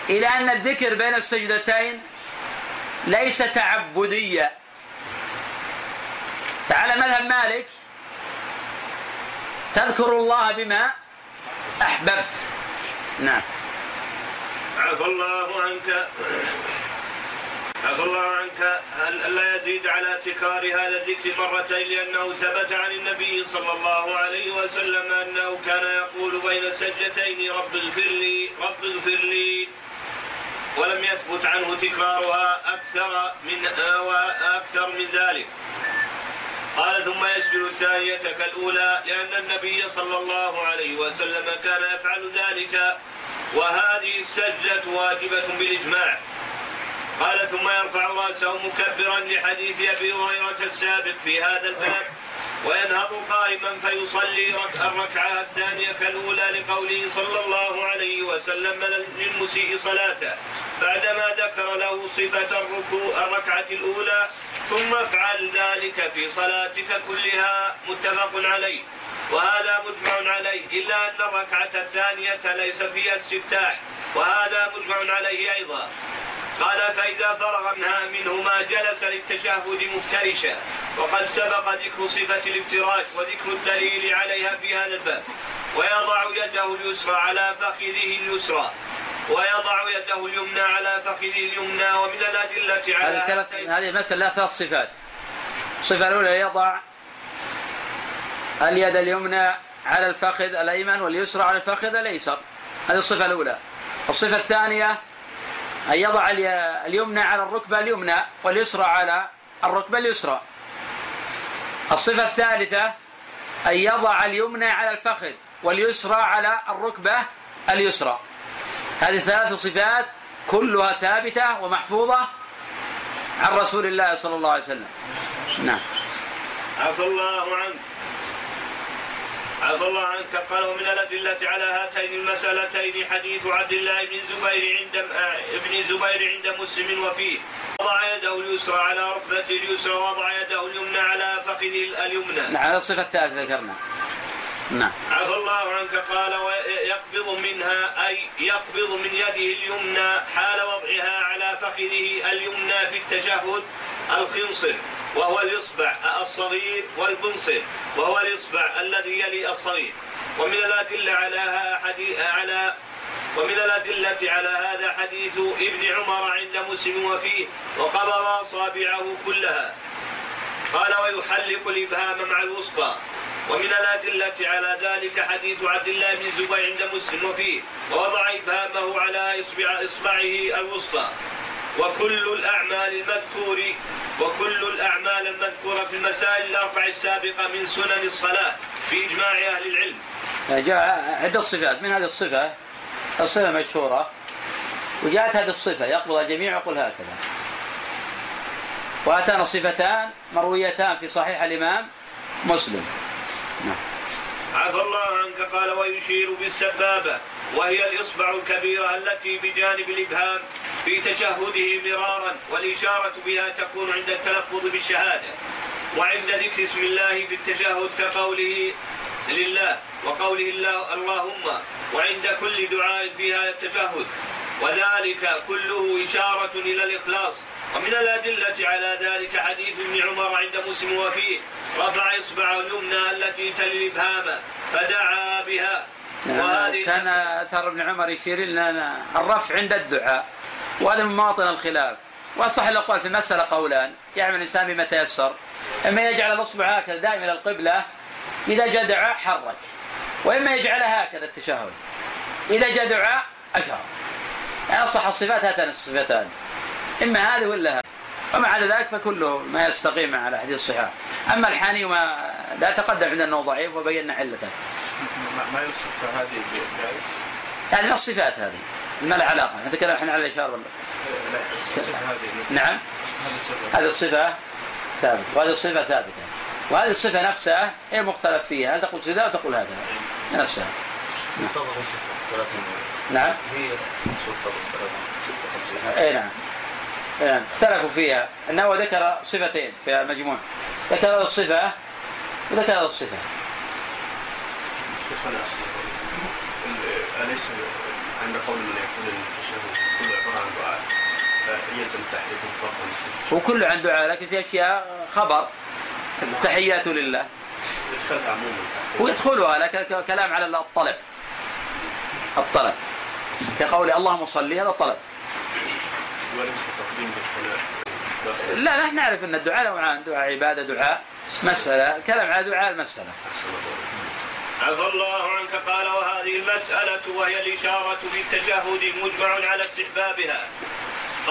إلى أن الذكر بين السجدتين ليس تعبديا فعلى مذهب مالك تذكر الله بما أحببت. نعم. عفى الله عنك. عفى الله عنك. ألا يزيد على تكرار هذا الذكر مرتين لأنه ثبت عن النبي صلى الله عليه وسلم أنه كان يقول بين السجدتين رب اغفر لي رب اغفر لي ولم يثبت عنه تكرارها أكثر من أكثر من ذلك. قال ثم يسجد الثانية كالأولى لأن النبي صلى الله عليه وسلم كان يفعل ذلك وهذه السجدة واجبة بالإجماع. قال ثم يرفع رأسه مكبرا لحديث أبي هريرة السابق في هذا الباب. وينهض قائما فيصلي الركعة الثانية كالأولى لقوله صلى الله عليه وسلم للمسيء صلاته. بعدما ذكر له صفة الركوع الركعة الأولى ثم افعل ذلك في صلاتك كلها متفق عليه. وهذا مجمع عليه إلا أن الركعة الثانية ليس فيها استفتاح. وهذا مجمع عليه أيضا. قال فإذا فرغ منها منهما جلس للتشهد مفترشا. وقد سبق ذكر صفة الافتراش وذكر الدليل عليها في هذا الباب. ويضع يده اليسرى على فخذه اليسرى. ويضع يده اليمنى على فخذه اليمنى ومن الأدلة على هذه ثلاث هذه مسألة ثلاث صفات. الصفة الأولى يضع اليد اليمنى على الفخذ الأيمن واليسرى على الفخذ الأيسر. هذه الصفة الأولى. الصفة الثانية أن يضع اليمنى على الركبة اليمنى واليسرى على الركبة اليسرى. الصفة الثالثة أن يضع اليمنى على الفخذ واليسرى على الركبة اليسرى. هذه ثلاث صفات كلها ثابتة ومحفوظة عن رسول الله صلى الله عليه وسلم. نعم. عفى الله عنك. عفى الله عنك. قال ومن الأدلة على هاتين المسألتين حديث عبد الله بن الزبير عند ابن زبير عند مسلم وفيه. وضع يده اليسرى على ركبته اليسرى وضع يده اليمنى على فخذه اليمنى. نعم الصفة الثالثة ذكرنا. نعم. عفى الله عنك. قال ويقبض منها أي يقبض من يده اليمنى حال وضعها على فخذه اليمنى في التشهد. الخنصر وهو الإصبع الصغير والبنصر وهو الإصبع الذي يلي الصغير. ومن الأدلة على حديث على ومن الأدلة على هذا حديث ابن عمر عند مسلم وفيه وقبض أصابعه كلها. قال ويحلق الإبهام مع الوسطى. ومن الأدلة على ذلك حديث عبد الله بن الزبير عند مسلم وفيه ووضع إبهامه على إصبع إصبعه الوسطى. وكل الأعمال المذكور وكل الأعمال المذكورة في المسائل الأربع السابقة من سنن الصلاة بإجماع أهل العلم. جاء عدة صفات من هذه الصفة؟ الصفة مشهورة. وجاءت هذه الصفة. يقبض الجميع يقول هكذا. وأتانا صفتان مرويتان في صحيح الإمام مسلم. نعم. عفى الله عنك قال ويشير بالسبابة. وهي الإصبع الكبيرة التي بجانب الإبهام في تشهده مرارا والإشارة بها تكون عند التلفظ بالشهادة. وعند ذكر اسم الله في التشهد كقوله لله وقوله الله اللهم وعند كل دعاء في هذا التشهد. وذلك كله إشارة إلى الإخلاص. ومن الأدلة على ذلك حديث ابن عمر عند مسلم وفيه رفع إصبعه اليمنى التي تلي الإبهام فدعا بها. وهذه كان اثر ابن عمر يشير لنا الرفع عند الدعاء وهذا من مواطن الخلاف. واصح الأقوال في المسألة قولان يعمل الإنسان بما تيسر إما يجعل الأصبع هكذا دائما إلى القبله إذا جاء دعاء حرك وإما يجعلها هكذا التشهد إذا جاء دعاء اشار يعني أصح الصفات هاتان الصفتان. إما هذه ولا ومع ذلك فكله ما يستقيم مع الأحاديث الصحاح أما الحاني وما لا تقدم عندنا أنه ضعيف وبينا علته. ما يوصف هذه يعني من الصفات هذه؟ ما لها علاقة. نتكلم إحنا على الاشاره ولا نعم. هذه الصفة ثابتة. وهذه الصفة ثابتة. وهذه الصفة نفسها هي مختلف فيها. هل تقول كذا وتقول هذا؟ نفسها. نعم. هي إي نعم. اختلفوا فيها أنه ذكر صفتين في المجموع. ذكر هذه الصفة وذكر هذه الصفة. شيخنا أليس عند قول من يقول التشهد كل عبارة عن دعاء؟ يلزم التحريك مطلقا وكله عن دعاء لكن في أشياء خبر. التحيات لله. يدخلها عموما. ويدخلها لكن كلام على الطلب. الطلب. كقول اللهم صل هذا الطلب. وليس تقديم بالثناء لا نحن نعرف إن الدعاء نوعان دعاء عبادة دعاء مسألة. الكلام على دعاء المسألة. عفى الله عنك قال وهذه المسألة وهي الإشارة بالتشهد مجمع على استحبابها.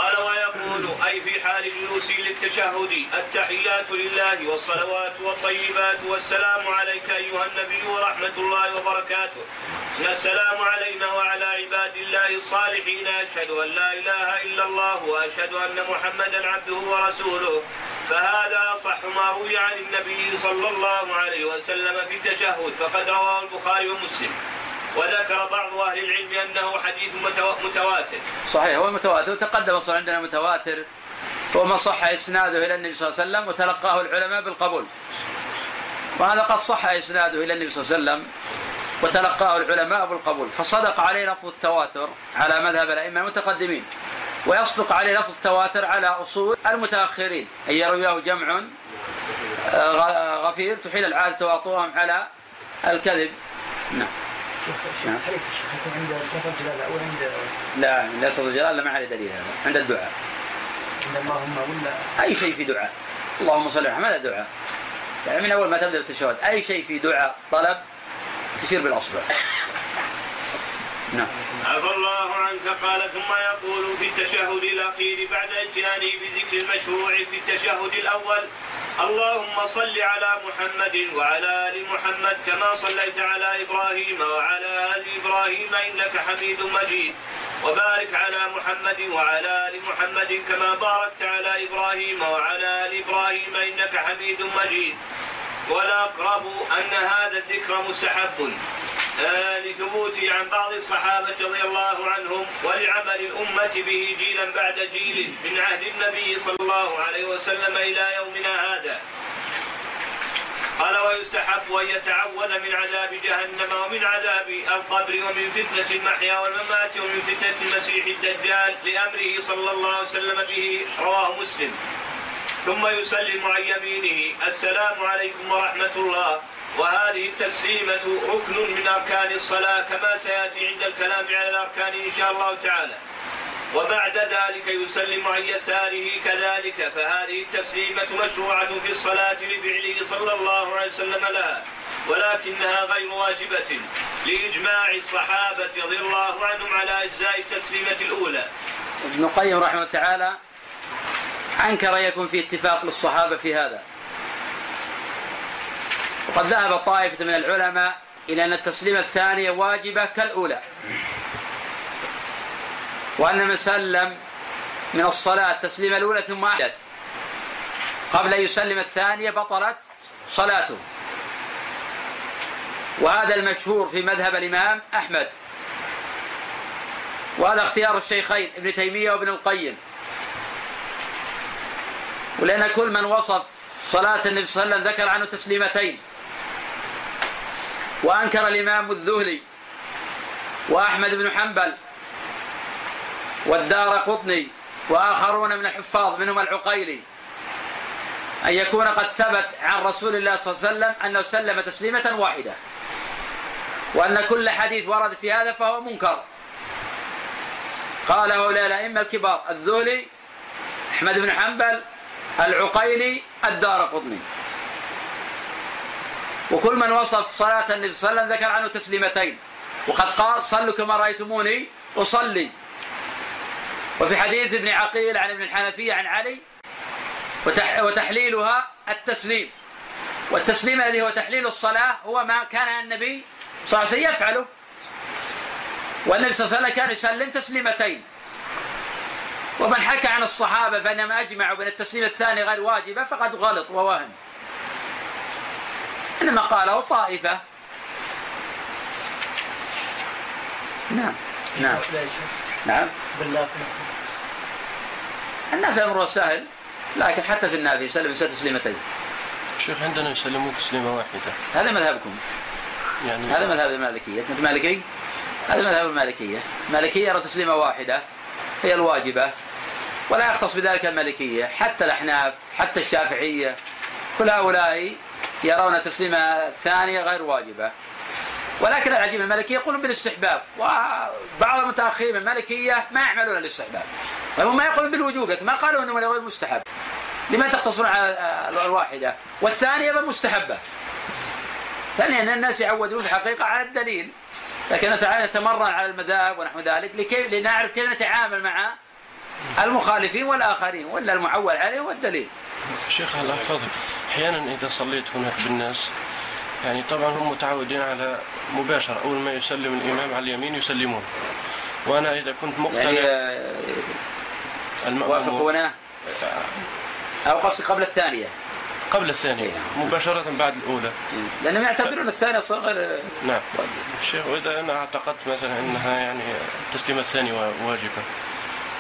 قال ويقول أي في حال جلوسه للتشهد التحيات لله والصلوات والطيبات والسلام عليك أيها النبي ورحمة الله وبركاته. السلام علينا وعلى عباد الله الصالحين أشهد أن لا إله إلا الله وأشهد أن محمدا عبده ورسوله. فهذا أصح ما روي عن النبي صلى الله عليه وسلم في التشهد فقد رواه البخاري ومسلم. وذكر بعض أهل العلم أنه حديث متواتر. صحيح هو متواتر. وتقدم أصلا عندنا متواتر. هو ما صح إسناده إلى النبي صلى الله عليه وسلم وتلقاه العلماء بالقبول. وهذا قد صح إسناده إلى النبي صلى الله عليه وسلم وتلقاه العلماء بالقبول. فصدق عليه لفظ التواتر على مذهب الأئمة المتقدمين. ويصدق عليه لفظ التواتر على أصول المتأخرين. أن يرويه جمع آه، غفير تحيل العاده تواطؤهم على الكذب. نعم. لا عند لفظ الجلال لا ما عليه دليل هذا عند الدعاء. عند اللهم ولا أي شيء في دعاء. اللهم صل على محمد دعاء. يعني من أول ما تبدأ بالتشهد أي شيء في دعاء طلب تشير بالأصبع. نعم. عفى الله عنك. قال ثم يقول في التشهد الأخير بعد اتيانه بذكر المشروع في التشهد الأول اللهم صل على محمد وعلى آل محمد كما صليت على إبراهيم وعلى آل إبراهيم إنك حميد مجيد. وبارك على محمد وعلى آل محمد كما باركت على إبراهيم وعلى آل إبراهيم إنك حميد مجيد. والاقرب ان هذا الذكر مستحب. لثبوته عن بعض الصحابة رضي الله عنهم ولعمل الأمة به جيلا بعد جيل من عهد النبي صلى الله عليه وسلم إلى يومنا هذا. قال ويستحب أن يتعوذ من عذاب جهنم ومن عذاب القبر ومن فتنة المحيا والممات ومن فتنة المسيح الدجال لأمره صلى الله عليه وسلم به رواه مسلم. ثم يسلم عن يمينه السلام عليكم ورحمة الله. وهذه التسليمة ركن من أركان الصلاة كما سيأتي عند الكلام على الأركان إن شاء الله تعالى. وبعد ذلك يسلم عن يساره كذلك فهذه التسليمة مشروعة في الصلاة لفعله صلى الله عليه وسلم لها ولكنها غير واجبة لإجماع الصحابة رضي الله عنهم على أجزاء التسليمة الأولى. ابن القيم رحمه الله تعالى أنكر أن يكون في اتفاق للصحابة في هذا. وقد ذهب طائفة من العلماء إلى أن التسليمة الثانية واجبة كالأولى. وأن من سلم من الصلاة التسليمة الأولى ثم أحدث. قبل أن يسلم الثانية بطلت صلاته. وهذا المشهور في مذهب الإمام أحمد. وهذا اختيار الشيخين ابن تيمية وابن القيم. ولأن كل من وصف صلاة النبي صلى الله عليه وسلم ذكر عنه تسليمتين. وأنكر الإمام الذهلي وأحمد بن حنبل والدار قطني وآخرون من الحفاظ منهم العقيلي أن يكون قد ثبت عن رسول الله صلى الله عليه وسلم أنه سلم تسليمة واحدة وأن كل حديث ورد في هذا فهو منكر. قال هؤلاء الأئمة الكبار الذولي أحمد بن حنبل العقيلي الدار قطني. وكل من وصف صلاة النبي صلى الله عليه وسلم ذكر عنه تسليمتين. وقد قال صلوا كما رأيتموني أصلي. وفي حديث ابن عقيل عن ابن الحنفية عن علي وتحليلها التسليم. والتسليم الذي هو تحليل الصلاة هو ما كان النبي صلى الله عليه وسلم يفعله. والنبي صلى الله عليه وسلم كان يسلم تسليمتين. ومن حكى عن الصحابة فإنهم أجمعوا بأن التسليم الثاني غير واجبة فقد غلط ووهم. إنما قاله طائفة نعم نعم. نعم. بالله النافع أمره سهل لكن حتى في النافع يسلم تسليمتين. شيخ عندنا يسلمون تسليمة واحدة. هذا مذهبكم. يعني هذا مذهب المالكية. أنت مالكي؟ هذا مذهب المالكية. المالكية يرى تسليمة واحدة هي الواجبة. ولا يختص بذلك المالكية. حتى الأحناف حتى الشافعية. كل هؤلاء يرون التسليمة الثانية غير واجبة. ولكن العجيب المالكية يقولون بالاستحباب وبعض المتأخرين من المالكية ما يعملون الاستحباب. طيب هم ما يقولون بالوجوب ما قالوا إنه غير مستحب. لما تقتصرون على الواحدة؟ والثانية مستحبة. ثانيا إن الناس يعودون في الحقيقة على الدليل. لكن نتمرن على المذاهب ونحو ذلك لكي لنعرف كيف نتعامل مع المخالفين والآخرين ولا المعول عليه هو الدليل شيخ الله يحفظك. أحيانا إذا صليت هناك بالناس يعني طبعا هم متعودين على مباشرة أول ما يسلم الإمام على اليمين يسلمون. وأنا إذا كنت مقتنع يعني آه، وافقونه أو قصدي قبل الثانية. قبل الثانية إيه، نعم. مباشرة بعد الأولى. لأنهم يعتبرون الثانية غير نعم. الشيخ وإذا أنا اعتقدت مثلا أنها يعني التسليمة الثانية واجبة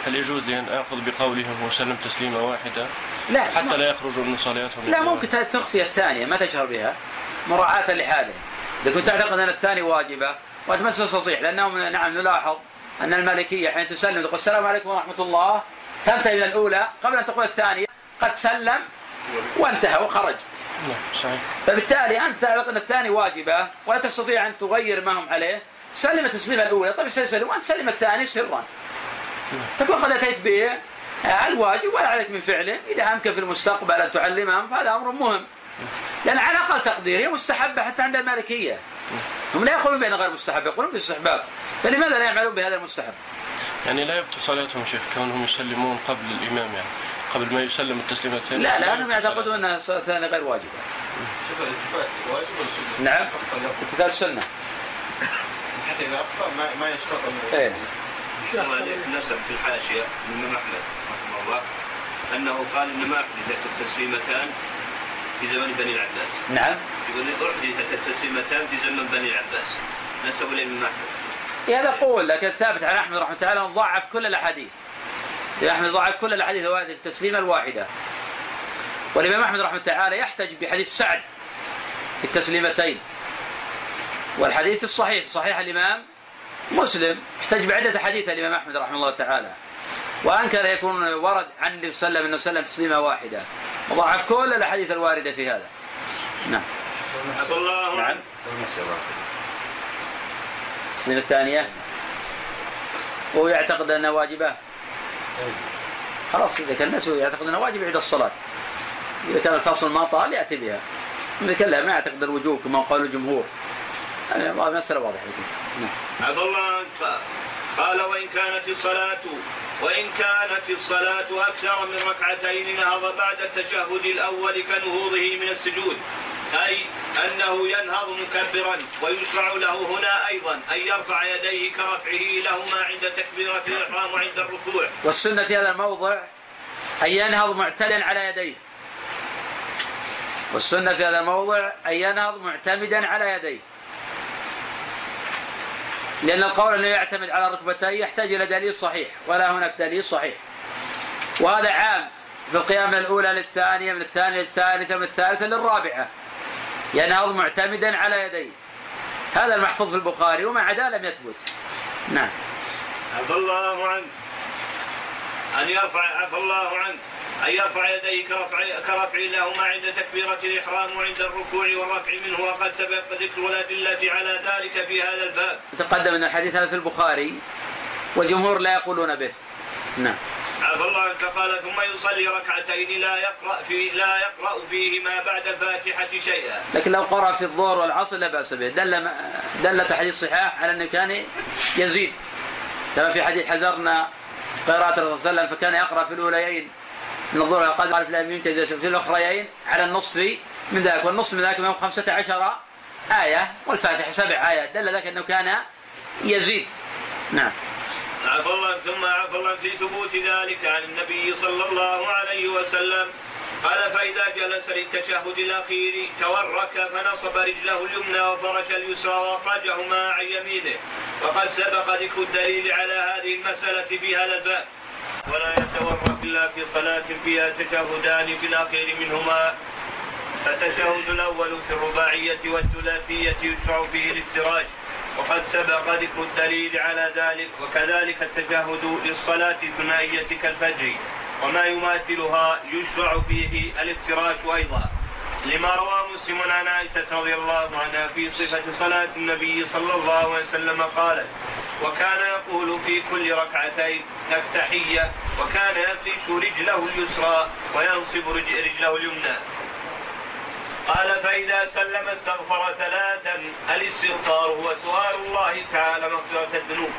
هل يجوز لي أن آخذ بقولهم وسلم تسليمة واحدة لا حتى لا يخرجوا من صلاتهم لا ممكن تخفي الثانية ما تجهر بها. مراعاة لحاله إذا كنت تعتقد أن الثاني واجبة وأنت ما تصيح لأنهم نعم نلاحظ أن المالكية حين تسلم تقول السلام عليكم ورحمة الله تنتهي من الأولى. قبل أن تقول الثانية قد سلم وانتهى وخرج. نعم صحيح. فبالتالي أنت تعتقد أن الثاني واجبة ولا تستطيع أن تغير ما هم عليه. سلم التسليمة الأولى. طيب سلم وأنت سلم الثاني سرا. تكون قد أتيت به الواجب ولا عليك من فعله. إذا أمكن في المستقبل أن تعلمهم فهذا أمر مهم. لأن على أقل تقدير هي مستحبة حتى عند المالكية. هم لا يقولون بأنها غير مستحبة يقولون بالاستحباب فلماذا لا يعملون بهذا المستحب؟ يعني لا يبطل صلاتهم شيخ كونهم يسلمون قبل الإمام يعني قبل ما يسلم التسليمة الثانية لا لا أنهم يعتقدون أن الصلاة الثانية غير واجبة. الالتفات واجب ولا سنة؟ نعم. التفات السنة حتى إذا أخطأ ما ما يشترط إيه نسب في الحاشية الإمام أحمد رحمه الله أنه قال إن ما أحدثت التسليمتان في زمن بني العباس. نعم. يقول أحدثت التسليمتان في زمن بني العباس. نسبوا الإمام أحمد. هذا قول لكن ثابت عن أحمد رحمه الله تعالى ضعف كل الأحاديث. أحمد ضعف كل الأحاديث في التسليمة الواحدة. والإمام أحمد رحمه الله تعالى يحتج بحديث سعد في التسليمتين. والحديث الصحيح صحيح الإمام مسلم احتج بعدة حديث الإمام أحمد رحمه الله تعالى. وأنكر يكون ورد عن النبي صلى الله عليه وسلم أنه سلم تسليمة واحدة. وضعف كل الأحاديث الواردة في هذا. نعم. الله نعم. التسليمة الثانية. وهو يعتقد أنها واجبة. خلاص إذا كان الناس يعتقد أنها واجب يعيد الصلاة. إذا كان الفاصل ما طال يأتي بها. إذا كان لا ما يعتقد الوجوب كما قال الجمهور. هذه مسألة واضحة. نعم. عفى الله. قال وإن كانت الصلاة وإن كانت الصلاة أكثر من ركعتين نهض بعد التشهد الأول كنهوضه من السجود. أي أنه ينهض مكبرا ويشرع له هنا أيضا أن يرفع يديه كرفعه لهما عند تكبيرة الإحرام وعند الركوع. والسنة في هذا الموضع أن ينهض معتلا على يديه. والسنة في هذا الموضع أن ينهض معتمدا على يديه. لأن القول أنه يعتمد على ركبتين يحتاج إلى دليل صحيح ولا هناك دليل صحيح. وهذا عام في القيام من الأولى للثانية من الثانية للثالثة من الثالثة للرابعة. ينهض معتمدا على يديه هذا المحفوظ في البخاري وما عدا لم يثبت. نعم. عفى الله عنك. أن يرفع عفى الله عنك. أن يرفع يديه كرفع, كرفع لهما عند تكبيرة الإحرام وعند الركوع والرفع منه وقد سبق ذكر الأدلة على ذلك في هذا الباب. تقدم أن الحديث هذا في البخاري والجمهور لا يقولون به. نعم. عفى الله عنك. قال ثم يصلي ركعتين لا يقرأ في لا يقرأ فيهما بعد الفاتحة شيئا. لكن لو قرأ في الظهر والعصر لا بأس به، دل دل تحديث صحاح على أنه كان يزيد. كما في حديث حذرنا قراءة الرسول صلى الله عليه وسلم فكان يقرأ في الأوليين. من الظهر قد ألف لام في الأخريين على النصف من ذلك والنصف من ذلك من 15 آية والفاتحة سبع آيات دل ذلك أنه كان يزيد. نعم. عفى الله ثم عفى الله في ثبوت ذلك عن النبي صلى الله عليه وسلم قال فإذا جلس للتشهد الأخير تورك فنصب رجله اليمنى وفرش اليسرى وأخرجهما عن يمينه وقد سبق ذكر الدليل على هذه المسألة في هذا الباب ولا يتورك إلا في صلاة فيها تشهدان في الأخير منهما. فالتشهد الأول في الرباعية والثلاثية يشرع فيه الافتراش وقد سبق ذكر الدليل على ذلك وكذلك التشهد للصلاة الثنائية كالفجر. وما يماثلها يشرع فيه الافتراش أيضا. لما روى مسلم عن عائشة رضي الله عنها في صفة صلاة النبي صلى الله عليه وسلم قالت وكان يقول في كل ركعتين التحية وكان يفرش رجله اليسرى وينصب رجله اليمنى. قال فإذا سلم استغفر ثلاثا الاستغفار هو سؤال الله تعالى مغفرة الذنوب.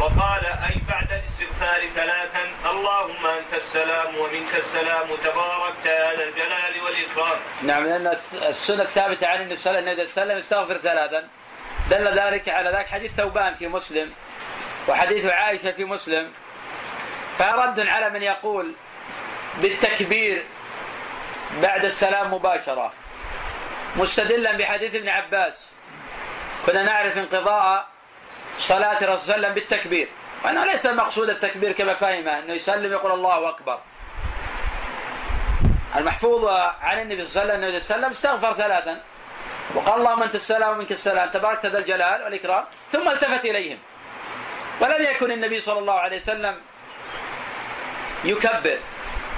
وقال أي بعد الاستغفار ثلاثا اللهم أنت السلام ومنك السلام تباركت يا ذا الجلال والإكرام. نعم لأن السنة الثابتة عن النبي صلى الله عليه وسلم استغفر ثلاثا دل ذلك على ذلك حديث ثوبان في مسلم وحديث عائشة في مسلم. فرد على من يقول بالتكبير بعد السلام مباشرة. مستدلا بحديث ابن عباس. كنا نعرف انقضاء صلاة الرسول صلى الله عليه وسلم بالتكبير. وأنه ليس المقصود التكبير كما فهمه أنه يسلم يقول الله أكبر. المحفوظ عن النبي صلى الله عليه وسلم استغفر ثلاثا. وقال اللهم انت السلام ومنك السلام تبارك ذا الجلال والإكرام ثم التفت إليهم. ولم يكن النبي صلى الله عليه وسلم يكبر.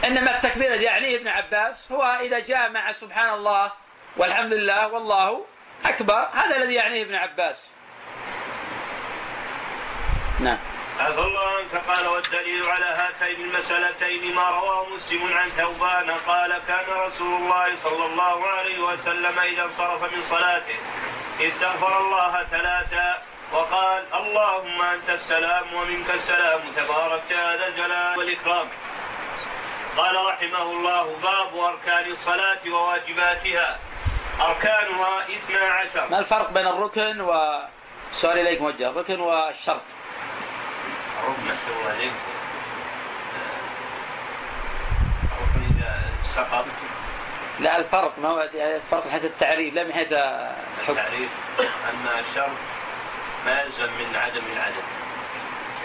إنما التكبير الذي يعنيه ابن عباس هو إذا جاء مع سبحان الله والحمد لله والله أكبر. هذا الذي يعنيه ابن عباس. نعم. عفى الله عنك قال والدليل على هاتين المسألتين ما رواه مسلم عن ثوبان قال كان رسول الله صلى الله عليه وسلم إذا انصرف من صلاته استغفر الله ثلاثا وقال اللهم أنت السلام ومنك السلام تبارك هذا الجلال والإكرام. قال رحمه الله باب أركان الصلاة وواجباتها. أركانها اثنا عشر. ما الفرق بين الركن و سؤال إليك موجه. الركن والشرط. الركن سوى عليك. الركن إذا سقط لا الفرق ما هو يعني الفرق من حيث التعريف لا من حيث التعريف. أن الشرط ما يلزم من عدم العدم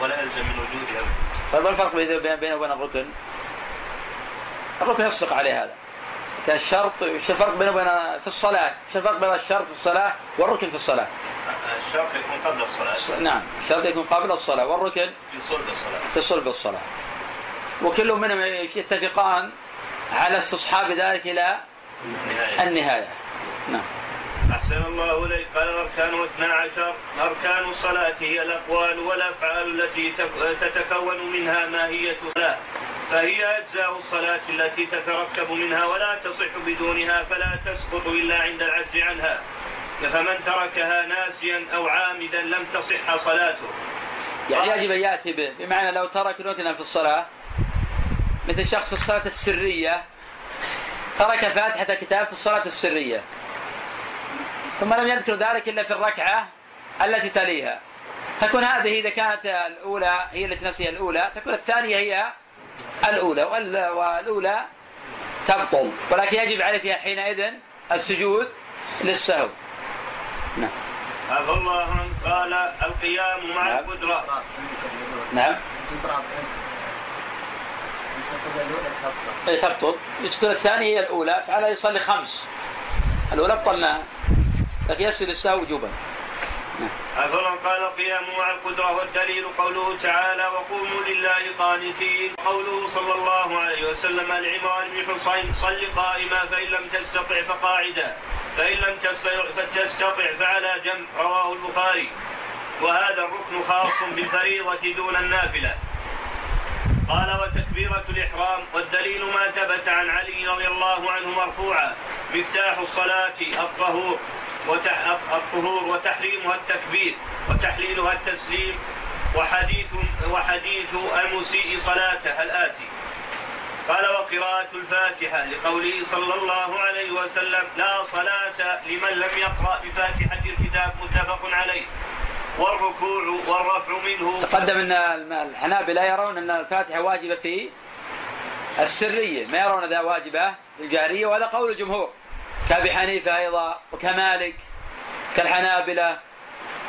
ولا يلزم من وجودها طيب ما الفرق بينه وبين الركن؟ الركن يصدق عليه هذا. كان الشرط إيش الفرق بينه وبين في الصلاة؟ إيش الفرق بين الشرط في الصلاة والركن في الصلاة؟ الشرط يكون قبل الصلاة. نعم الشرط يكون قبل الصلاة والركن في صلب الصلاة. في صلب الصلاة. وكل منهم يتفقان على استصحاب ذلك إلى النهاية, النهاية. نعم. أحسن الله إليك. قال الأركان اثنا عشر. أركان الصلاة هي الأقوال والأفعال التي تتكون منها ماهية الصلاة. فهي أجزاء الصلاة التي تتركب منها ولا تصح بدونها فلا تسقط إلا عند العجز عنها. فمن تركها ناسيا أو عامدا لم تصح صلاته. يعني يجب أن يأتي به. بمعنى لو ترك ركنا في الصلاة مثل شخص في الصلاة السرية ترك فاتحة كتاب في الصلاة السرية ثم لم يذكر ذلك إلا في الركعة التي تليها. تكون هذه إذا كانت الأولى هي التي نسيها الأولى تكون الثانية هي الأولى والأولى تبطل. ولكن يجب عليه فيها حينئذ السجود للسهو. نعم. عفى الله قال القيام مع نعم. القدرة. نعم. اي تبطل. يذكر الثانية هي الأولى فعلى يصلي خمس. الأولى بطلناها لكن يسجد السهو وجوبا الله قال القيام مع القدرة والدليل قوله تعالى وقوموا لله قانتين. قوله صلى الله عليه وسلم لعمران بن حصين صل قائما فإن لم تستطع فقاعدا فإن لم تستطع فعلى جنب رواه البخاري. وهذا الركن خاص بالفريضة دون النافلة. قال وتكبيرة الإحرام والدليل ما ثبت عن علي رضي الله عنه مرفوعا مفتاح الصلاة الطهور. الطهور وتحريمها التكبير وتحليلها التسليم وحديث وحديث المسيء صلاته الآتي. قال وقراءة الفاتحة لقوله صلى الله عليه وسلم لا صلاة لمن لم يقرأ بفاتحة الكتاب متفق عليه. والركوع والرفع منه تقدم إن الحنابلة يرون إن الفاتحة واجبة في السرية ما يرون ذا واجبة في الجهرية وهذا قول الجمهور. كأبي حنيفة أيضا وكمالك كالحنابلة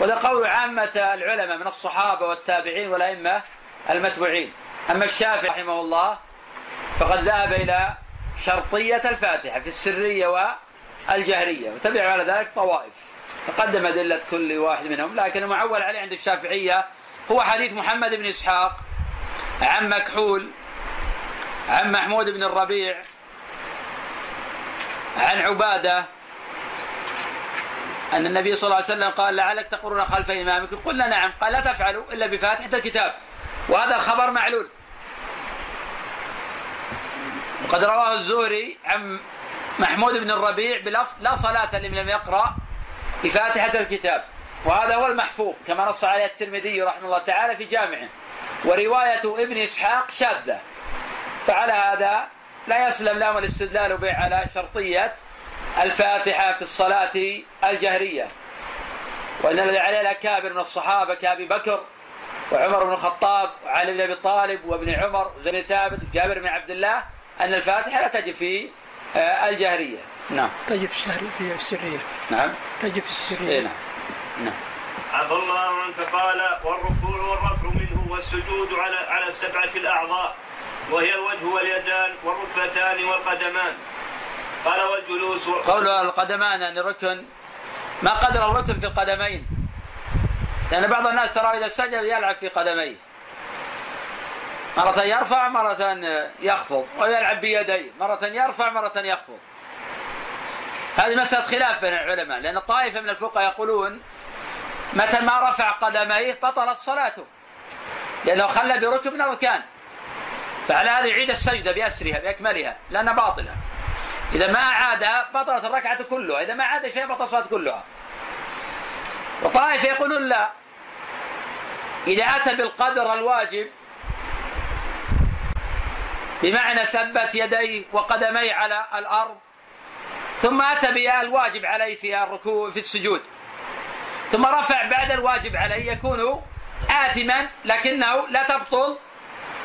وهذا قول عامة العلماء من الصحابة والتابعين والأئمة المتبوعين. أما الشافعي رحمه الله فقد ذهب إلى شرطية الفاتحة في السرية والجهرية وتبع على ذلك طوائف. تقدم أدلة كل واحد منهم لكن المعول عليه عند الشافعية هو حديث محمد بن إسحاق عن مكحول عن محمود بن الربيع عن عبادة. أن النبي صلى الله عليه وسلم قال لعلك تقرون خلف إمامكم قلنا نعم. قال لا تفعلوا إلا بفاتحة الكتاب. وهذا الخبر معلول. وقد رواه الزهري عن محمود بن الربيع بلفظ لا صلاة لمن لم يقرأ بفاتحة الكتاب. وهذا هو المحفوظ كما نص عليه الترمذي رحمه الله تعالى في جامعه. ورواية ابن إسحاق شاذة. فعلى هذا لا يسلم لهم الاستدلال به على شرطية الفاتحة في الصلاة الجهرية. وإن الذي عليه الأكابر من الصحابة كأبي بكر وعمر بن الخطاب وعلي بن أبي طالب وابن عمر وزيد بن ثابت وجابر بن عبد الله أن الفاتحة لا تجب في آه، الجهرية. نعم. تجب الشهرية في السرية. نعم. تجب في إيه السرية نعم. نعم. عفى الله عنك. قال والركوع والرفع منه والسجود على على السبعة الأعضاء. وهي الوجه واليدان والركبتان والقدمان. قال والجلوس قول القدمان أن الركن. ما قدر الركن في القدمين؟ لأن بعض الناس ترى إذا سجد يلعب في قدميه. مرة يرفع مرة يخفض. ويلعب بيديه. مرة يرفع مرة يخفض. هذه مسألة خلاف بين العلماء لأن الطائفة من الفقهاء يقولون متى ما رفع قدميه بطلت صلاته. لأنه خلى بركن من الأركان. فعلى هذا يعيد السجدة بأسرها بأكملها لأنها باطلة. إذا ما أعادها بطلت الركعة كلها إذا ما عاد شيء بطلت الصلاة كلها. وطائفة يقولون لا. إذا أتى بالقدر الواجب بمعنى ثبت يديه وقدميه على الأرض ثم أتى بالواجب عليه في الركوع في السجود. ثم رفع بعد الواجب عليه يكون آثما لكنه لا تبطل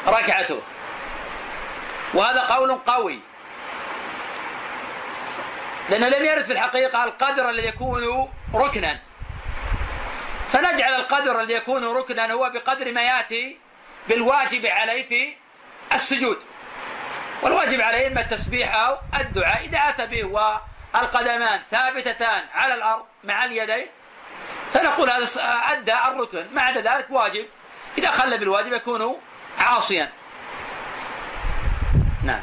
ركعته. وهذا قول قوي. لأنه لم يرد في الحقيقة القدر الذي يكون ركنا. فنجعل القدر الذي يكون ركنا هو بقدر ما يأتي بالواجب عليه في السجود. والواجب عليه إما التسبيح أو الدعاء. إذا أتى به والقدمان ثابتتان على الأرض مع اليدين فنقول هذا أدى الركن. ما عدا ذلك واجب. إذا خل بالواجب يكون عاصيا نعم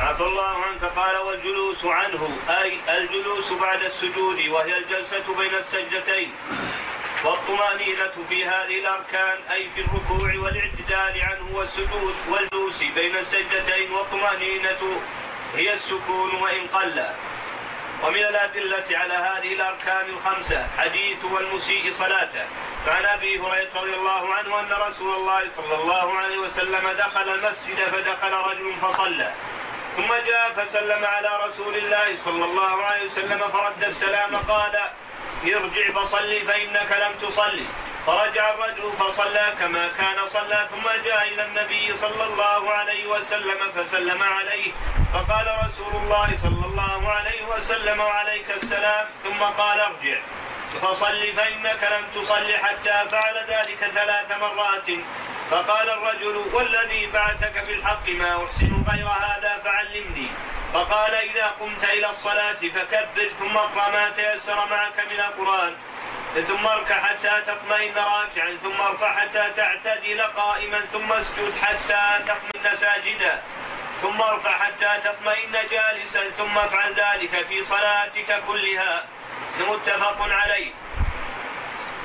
عفى الله عنك قال والجلوس عنه أي الجلوس بعد السجود وهي الجلسة بين السجدتين. والطمأنينة في هذه الأركان أي في الركوع والاعتدال عنه والسجود والجلوس بين السجدتين والطمأنينة هي السكون وإن قل. ومن الأدلة على هذه الأركان الخمسة حديث والمسيء صلاته. فعن أبي هريرة رضي الله عنه أن رسول الله صلى الله عليه وسلم دخل المسجد فدخل رجل فصلى. ثم جاء فسلم على رسول الله صلى الله عليه وسلم فرد السلام قال ارجع فصلي فإنك لم تصلي. فرجع الرجل فصلى كما كان صلى ثم جاء إلى النبي صلى الله عليه وسلم فسلم عليه. فقال رسول الله صلى الله عليه وسلم وعليك السلام. ثم قال ارجع. فصل فإنك لم تصل حتى فعل ذلك ثلاث مرات. فقال الرجل والذي بعثك بالحق ما أحسن غير هذا فعلمني. فقال إذا قمت إلى الصلاة فكبر ثم اقرأ ما تيسر معك من القرآن. ثم اركع حتى تطمئن راكعا ثم ارفع حتى تعتدل قائما ثم اسجد حتى تطمئن ساجدا. ثم ارفع حتى تطمئن جالسا ثم افعل ذلك في صلاتك كلها. متفق عليه.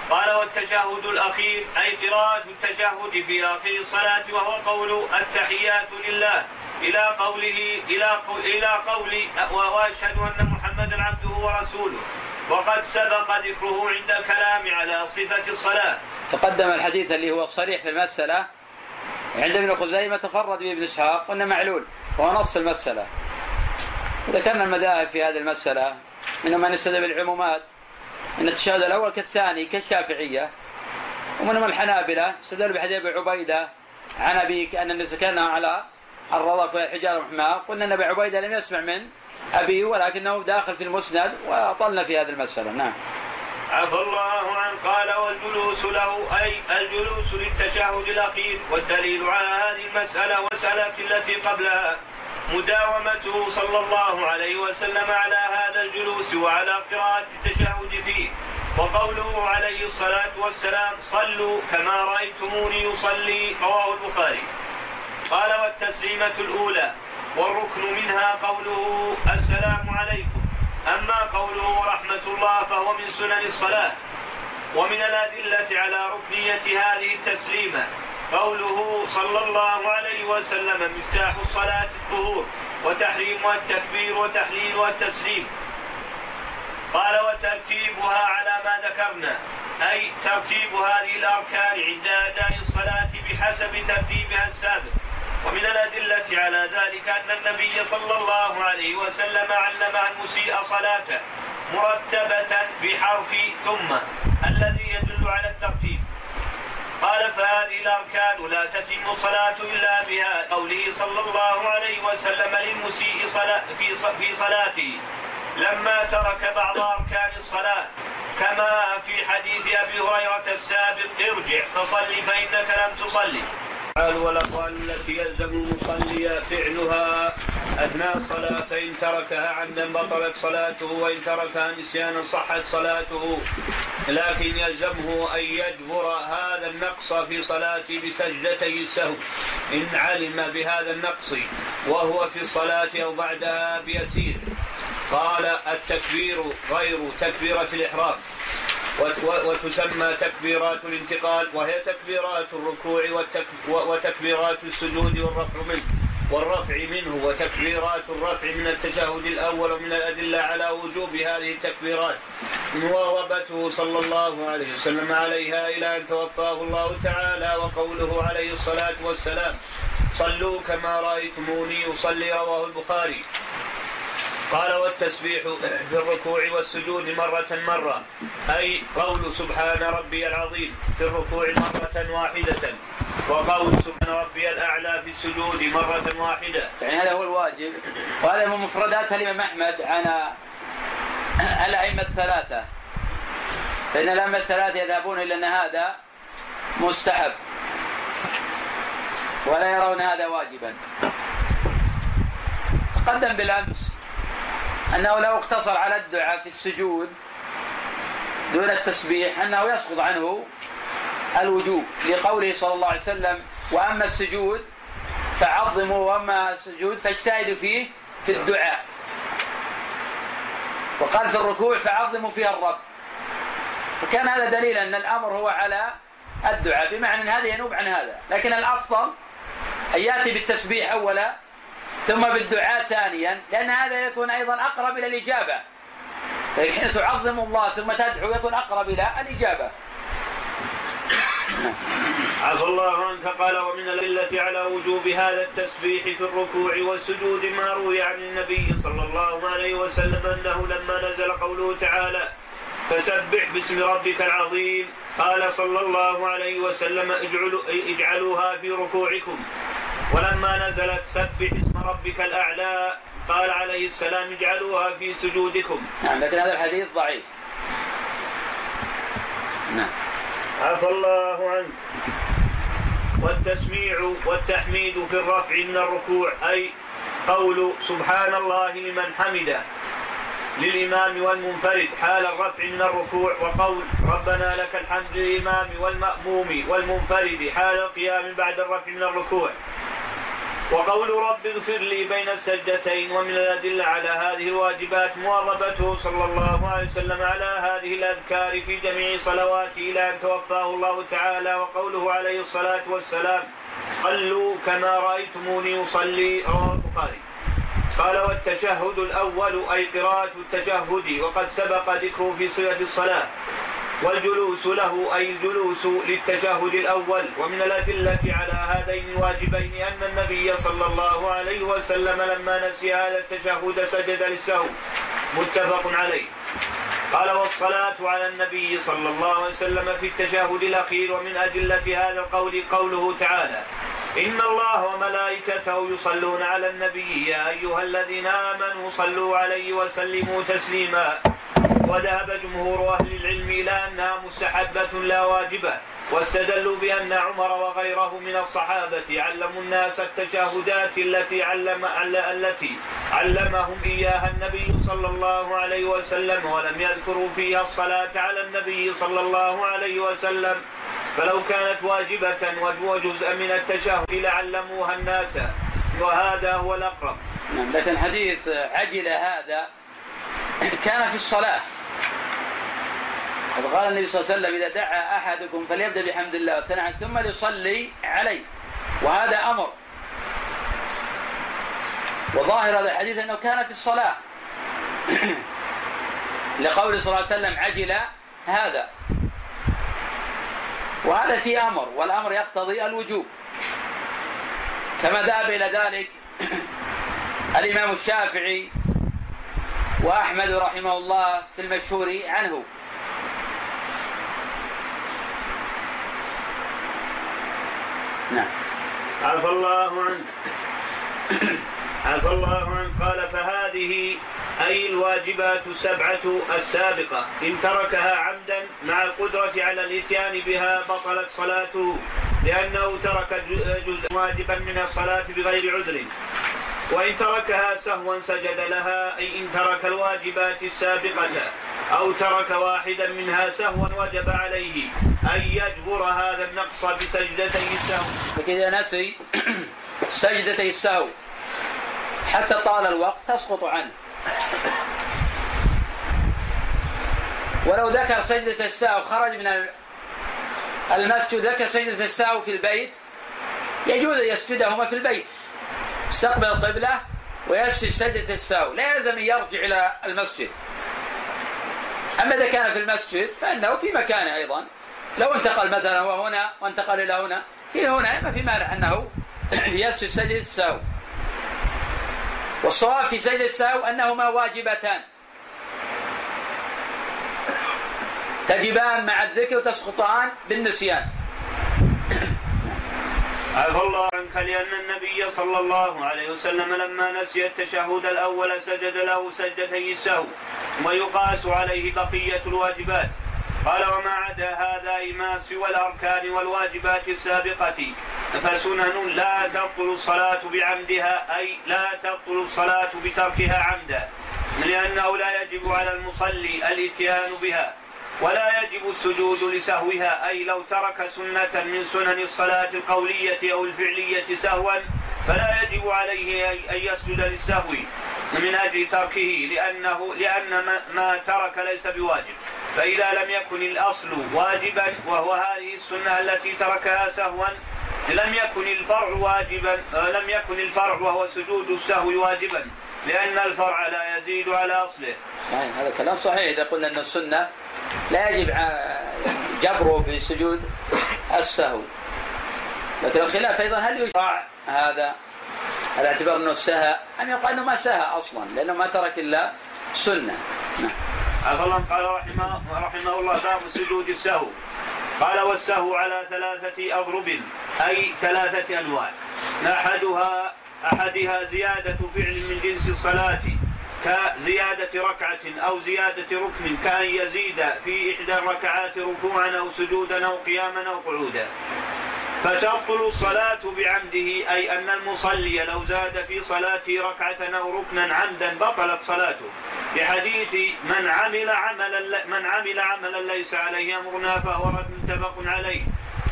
قال والتشهد الأخير أي قراءة التشهد في آخر الصلاة وهو قول التحيات لله إلى قوله إلى إلى قول وأشهد أن محمدا عبده ورسوله. وقد سبق ذكره عند الكلام على صفة الصلاة. تقدم الحديث اللي هو الصريح في المسألة. عند ابن خزيمة تفرد به ابن إسحاق قلنا معلول وهو نص في المسألة. ذكرنا المذاهب في هذه المسألة. منهم من استدل بالعمومات. إن التشهد الأول كالثاني كالشافعية. ومنهم الحنابلة استدلوا بحديث أبي عبيدة عن أبي ان الناس كان على الرضف والحجاره والحمار قلنا أن أبي عبيدة لم يسمع من ابيه ولكنه داخل في المسند وأطلنا في هذه المسألة. نعم. عفى الله عنه. قال والجلوس له أي الجلوس للتشهد الأخير. والدليل على هذه المسألة والمساله التي قبلها مداومته صلى الله عليه وسلم على هذا الجلوس. وعلى قراءة التشهد فيه. وقوله عليه الصلاة والسلام صلوا كما رأيتموني يصلي رواه البخاري. قال والتسليمة الأولى والركن منها قوله السلام عليكم أما قوله ورحمة الله فهو من سنن الصلاة. ومن الأدلة على ركنية هذه التسليمة قوله صلى الله عليه وسلم مفتاح الصلاة الظهور وتحريمها التكبير وتحليلها التسليم قال وترتيبها على ما ذكرنا. أي ترتيب هذه الأركان عند أداء الصلاة بحسب ترتيبها السابق. ومن الأدلة على ذلك أن النبي صلى الله عليه وسلم علم المسيء صلاته مرتبة بحرف ثم الذي يدل على الترتيب. قال فهذه الأركان لا تتم الصلاة إلا بها قوله صلى الله عليه وسلم للمسيء صلاة في في صلاته. لما ترك بعض أركان الصلاة كما في حديث أبي هريرة السابق ارجع فصل فإنك لم تصلي. الافعال والأقوال التي يلزم المصلي فعلها اثناء الصلاة فإن تركها عمدا بطلت صلاته وإن تركها نسيانا صحت صلاته. لكن يلزمه أن يجبر هذا النقص في صلاته بسجدتي السهو. إن علم بهذا النقص وهو في الصلاة أو بعدها بيسير. قال التكبير غير تكبيره الإحرام. وتسمى تكبيرات الانتقال وهي تكبيرات الركوع وتكبيرات السجود والرفع منه والرفع منه وتكبيرات الرفع من التشهد الأول ومن الأدلة على وجوب هذه التكبيرات. مواظبته صلى الله عليه وسلم عليها إلى أن توفاه الله تعالى وقوله عليه الصلاة والسلام صلوا كما رأيتموني أصلي رواه البخاري. قال والتسبيح في الركوع والسجود مرة مرة. أي قول سبحان ربي العظيم في الركوع مرة واحدة. وقول سبحان ربي الأعلى في السجود مرة واحدة. يعني هذا هو الواجب. وهذا من مفردات الإمام أحمد عن الأئمة الثلاثة. فإن الأئمة الثلاثة يذهبون إلى أن هذا مستحب. ولا يرون هذا واجبا. تقدم بالأمس. أنه لو اقتصر على الدعاء في السجود دون التسبيح أنه يسقط عنه الوجوب لقوله صلى الله عليه وسلم وأما السجود فعظموا وأما السجود فاجتهدوا فيه في الدعاء. وقال في الركوع فعظموا فيها الرب. فكان هذا دليل أن الأمر هو على الدعاء بمعنى أن هذا ينوب عن هذا. لكن الأفضل أن يأتي بالتسبيح أولا ثم بالدعاء ثانيا لأن هذا يكون أيضا أقرب إلى الإجابة. حين تعظم الله ثم تدعو يكون أقرب إلى الإجابة. عفى الله عنك قال ومن الأدلة على وجوب هذا التسبيح في الركوع والسجود ما روي عن النبي صلى الله عليه وسلم أنه لما نزل قوله تعالى فسبح باسم ربك العظيم. قال صلى الله عليه وسلم اجعلوا اجعلوها في ركوعكم. ولما نزلت سبح اسم ربك الأعلى. قال عليه السلام اجعلوها في سجودكم. نعم لكن هذا الحديث ضعيف. نعم. عفى الله عنك. والتسميع والتحميد في الرفع من الركوع أي قول سبحان الله لمن حمده. للإمام والمنفرد. حال الرفع من الركوع وقول ربنا لك الحمد للإمام والمأموم والمنفرد. حال القيام بعد الرفع من الركوع وقول رب اغفر لي بين السجدتين ومن الأدلة على هذه الواجبات مواظبته صلى الله عليه وسلم على هذه الأذكار في جميع صلواته إلى أن توفاه الله تعالى وقوله عليه الصلاة والسلام صلوا كما رأيتموني أصلي. رواه البخاري. قال والتشهد الأول أي قراءة التشهد وقد سبق ذكره في صلة الصلاة. والجلوس له أي الجلوس للتشهد الأول. ومن الأدلة على هذين الواجبين أن النبي صلى الله عليه وسلم لما نسي هذا التشهد سجد للسهو. متفق عليه. قال والصلاة على النبي صلى الله عليه وسلم في التشهد الأخير ومن أدلة هذا القول قوله تعالى إن الله وملائكته يصلون على النبي يا أيها الذين آمنوا صلوا عليه وسلموا تسليما. وذهب جمهور أهل العلم إلى أنها مستحبة لا واجبة واستدلوا بأن عمر وغيره من الصحابة علموا الناس التشهدات التي علم التي علمهم إياها النبي صلى الله عليه وسلم ولم يذكروا فيها الصلاة على النبي صلى الله عليه وسلم. فلو كانت واجبة وجزء من التشهد لعلموها الناس وهذا هو الأقرب. لكن حديث عجل هذا. كان في الصلاة. قال النبي صلى الله عليه وسلم إذا دعا أحدكم فليبدأ بحمد الله والثناء ثم ليصلي عليه. وهذا أمر. وظاهر هذا الحديث أنه كان في الصلاة. [CLEARS THROAT] لقول صلى الله عليه وسلم عجل هذا. وهذا في أمر والأمر يقتضي الوجوب. كما ذهب إلى ذلك [CLEARS THROAT] الإمام الشافعي وأحمد رحمه الله في المشهور عنه. نعم. عفى الله عنك. [CLEARS THROAT] عفى الله عنك. قال فهذه أي الواجبات السبعة السابقة. إن تركها عمدا مع القدرة على الإتيان بها بطلت صلاته لأنه ترك جزء واجبا من الصلاة بغير عذر. وإن تركها سهوا سجد لها أي إن ترك الواجبات السابقة أو ترك واحدا منها سهوا وجب عليه أن يجبر هذا النقص بسجدتي السهو. فكذا نسي [COUGHS] سجدتي السهو حتى طال الوقت تسقط عنه. ولو ذكر سجدة السهو خرج من المسجد ذكر سجدة السهو في البيت يجوز أن يسجدهما في البيت. استقبل القبلة ويسجد سجدة السهو لا يلزم أن يرجع إلى المسجد. أما إذا كان في المسجد فإنه في مكانه أيضا. لو انتقل مثلا هو هنا وانتقل إلى هنا في هنا ما في مانع أنه [CLEARS THROAT] يسجد سجدة السهو والصواب في سجد السهو أنهما واجبتان. تجبان مع الذكر وتسقطان بالنسيان. عفى الله عنك لأن النبي صلى الله عليه وسلم لما نسي التشهد الأول سجد له سجدتي السهو ويقاس عليه بقية الواجبات. قال وما عدا هذا ما سوى الأركان والواجبات السابقة. فسنن لا تبطل الصلاة بعمدها أي لا تبطل الصلاة بتركها عمدا لأنه لا يجب على المصلي الإتيان بها ولا يجب السجود لسهوها أي لو ترك سنة من سنن الصلاة القولية أو الفعلية سهوا فلا يجب عليه أن يسجد للسهو من أجل تركه لأنه لأن ما ترك ليس بواجب فإذا لم يكن الأصل واجبا وهو هذه السنة التي تركها سهوا لم يكن الفرع واجبا لم يكن الفرع وهو سجود السهو واجبا لأن الفرع لا يزيد على أصله. صحيح هذا كلام صحيح. إذا قلنا أن السنة لا يجب جبره بسجود السهو. لكن الخلاف أيضا هل يشرع هذا؟ على اعتبار أنه سهى أم يقال أنه ما سهى أصلا لأنه ما ترك إلا سنة. نعم. الله قال رحمه, رحمه الله باب سجود السهو. قال والسهو على ثلاثة أضرب أي ثلاثة أنواع. أحدها أحدها زيادة فعل من جنس الصلاة كزيادة ركعة أو زيادة ركن كأن يزيد في إحدى الركعات ركوعا أو سجودا أو قياما أو قعودا. فتبطل الصلاة بعمده أي أن المصلي لو زاد في صلاته ركعة أو ركنا عمدا بطلت صلاته. لحديث من عمل عملا من عمل عملا ليس عليه أمرنا فهو رد متفق عليه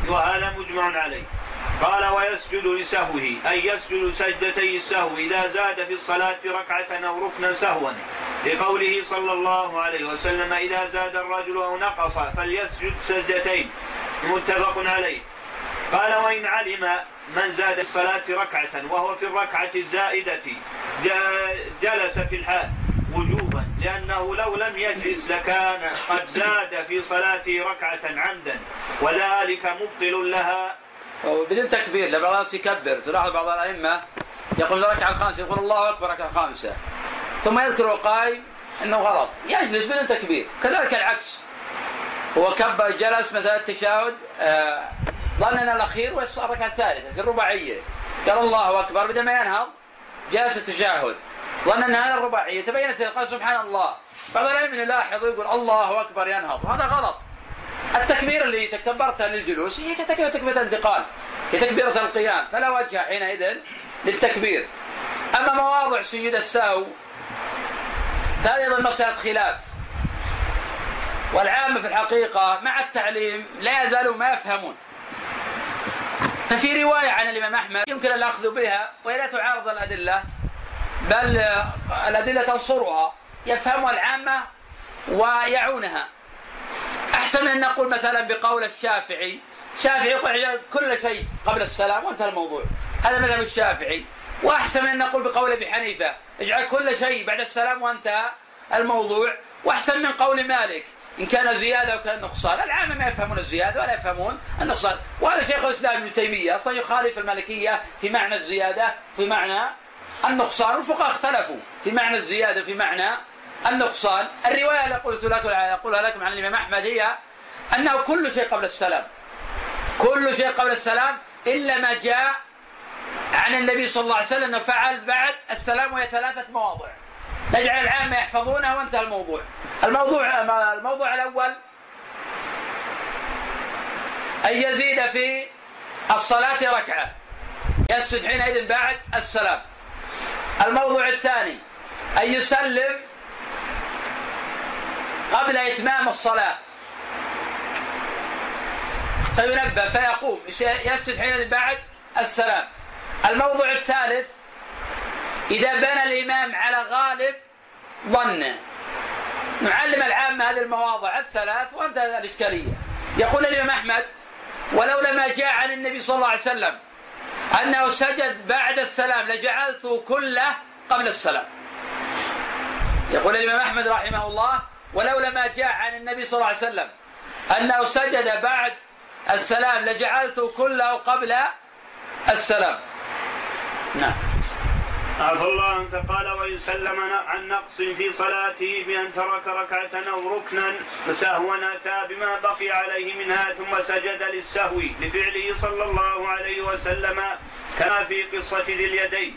وهذا مجمع عليه. قال ويسجد لسهوه أي يسجد سجدتي السهو إذا زاد في الصلاة ركعة أو ركنا سهوا. لقوله صلى الله عليه وسلم إذا زاد الرجل أو نقص فليسجد سجدتين. متفق عليه. قال وإن علم من زاد الصلاة ركعة وهو في الركعة الزائدة جلس في الحال وجوبا لأنه لو لم يجلس لكان قد زاد في صلاته ركعة عمدا وذلك مبطل لها. بدون تكبير لبعض الناس يكبر. تلاحظ بعض الأئمة يقول الركعة الخامسة يقول الله أكبر الركعة الخامسة. ثم يذكر قائم أنه غلط. يجلس بدون تكبير. كذلك العكس. هو كبر جلس مثلا التشهد آه ظننا الأخير والركعه الثالثه في الرباعية. قال الله أكبر بدل ما ينهض جلس التشهد. ظن ان هذا الرباعية تبينت قال سبحان الله. بعض الأئمة يلاحظ ويقول الله أكبر ينهض وهذا غلط. التكبير اللي تكبرتها للجلوس هي كتكبيرة تكبيرة الانتقال كتكبيرة القيام فلا وجه حينئذ للتكبير. أما مواضع سجود السهو هذه أيضا مسألة خلاف. والعامة في الحقيقة مع التعليم لا يزالوا ما يفهمون. ففي رواية عن الإمام أحمد يمكن الأخذ بها وهي لا تعارض الأدلة بل الأدلة تنصرها يفهمها العامة ويعونها. أحسن من أن نقول مثلا بقول الشافعي الشافعي يقول كل شيء قبل السلام وانتهى الموضوع. هذا مذهب الشافعي. وأحسن من أن نقول بقول أبي حنيفة اجعل كل شيء بعد السلام وانتهى الموضوع. وأحسن من قول مالك إن كان زيادة أو كان نقصان. العامة ما يفهمون الزيادة ولا يفهمون النقصان. وهذا شيخ الإسلام ابن تيمية أصلا يخالف المالكية في معنى الزيادة في معنى النقصان. الفقهاء اختلفوا في معنى الزيادة في معنى النقصان. الرواية اللي قلت لكم أقولها لكم عن الإمام أحمد هي أنه كل شيء قبل السلام. كل شيء قبل السلام إلا ما جاء عن النبي صلى الله عليه وسلم فعل بعد السلام وهي ثلاثة مواضع. نجعل العامة يحفظونها وانتهى الموضوع. الموضوع الموضوع الأول أن يزيد في الصلاة ركعة. يسجد حينئذ بعد السلام. الموضوع الثاني أن يسلم قبل إتمام الصلاة. فينبه فيقوم يسجد حينئذ بعد السلام. الموضوع الثالث إذا بنى الإمام على غالب ظنه نعلم العامة هذه المواضع الثلاث وانتهى الإشكالية. يقول الإمام أحمد ولولا ما جاء عن النبي صلى الله عليه وسلم أنه سجد بعد السلام لجعلته كله قبل السلام. يقول الإمام أحمد رحمه الله ولولا ما جاء عن النبي صلى الله عليه وسلم أنه سجد بعد السلام لجعلته كله قبل السلام. نعم. عفى الله عنك. قال وإن سلم عن نقص في صلاته بأن ترك ركعة أو ركنا فسهوا أتى بما بقي عليه منها ثم سجد للسهو لفعله صلى الله عليه وسلم كما في قصة ذي اليدين.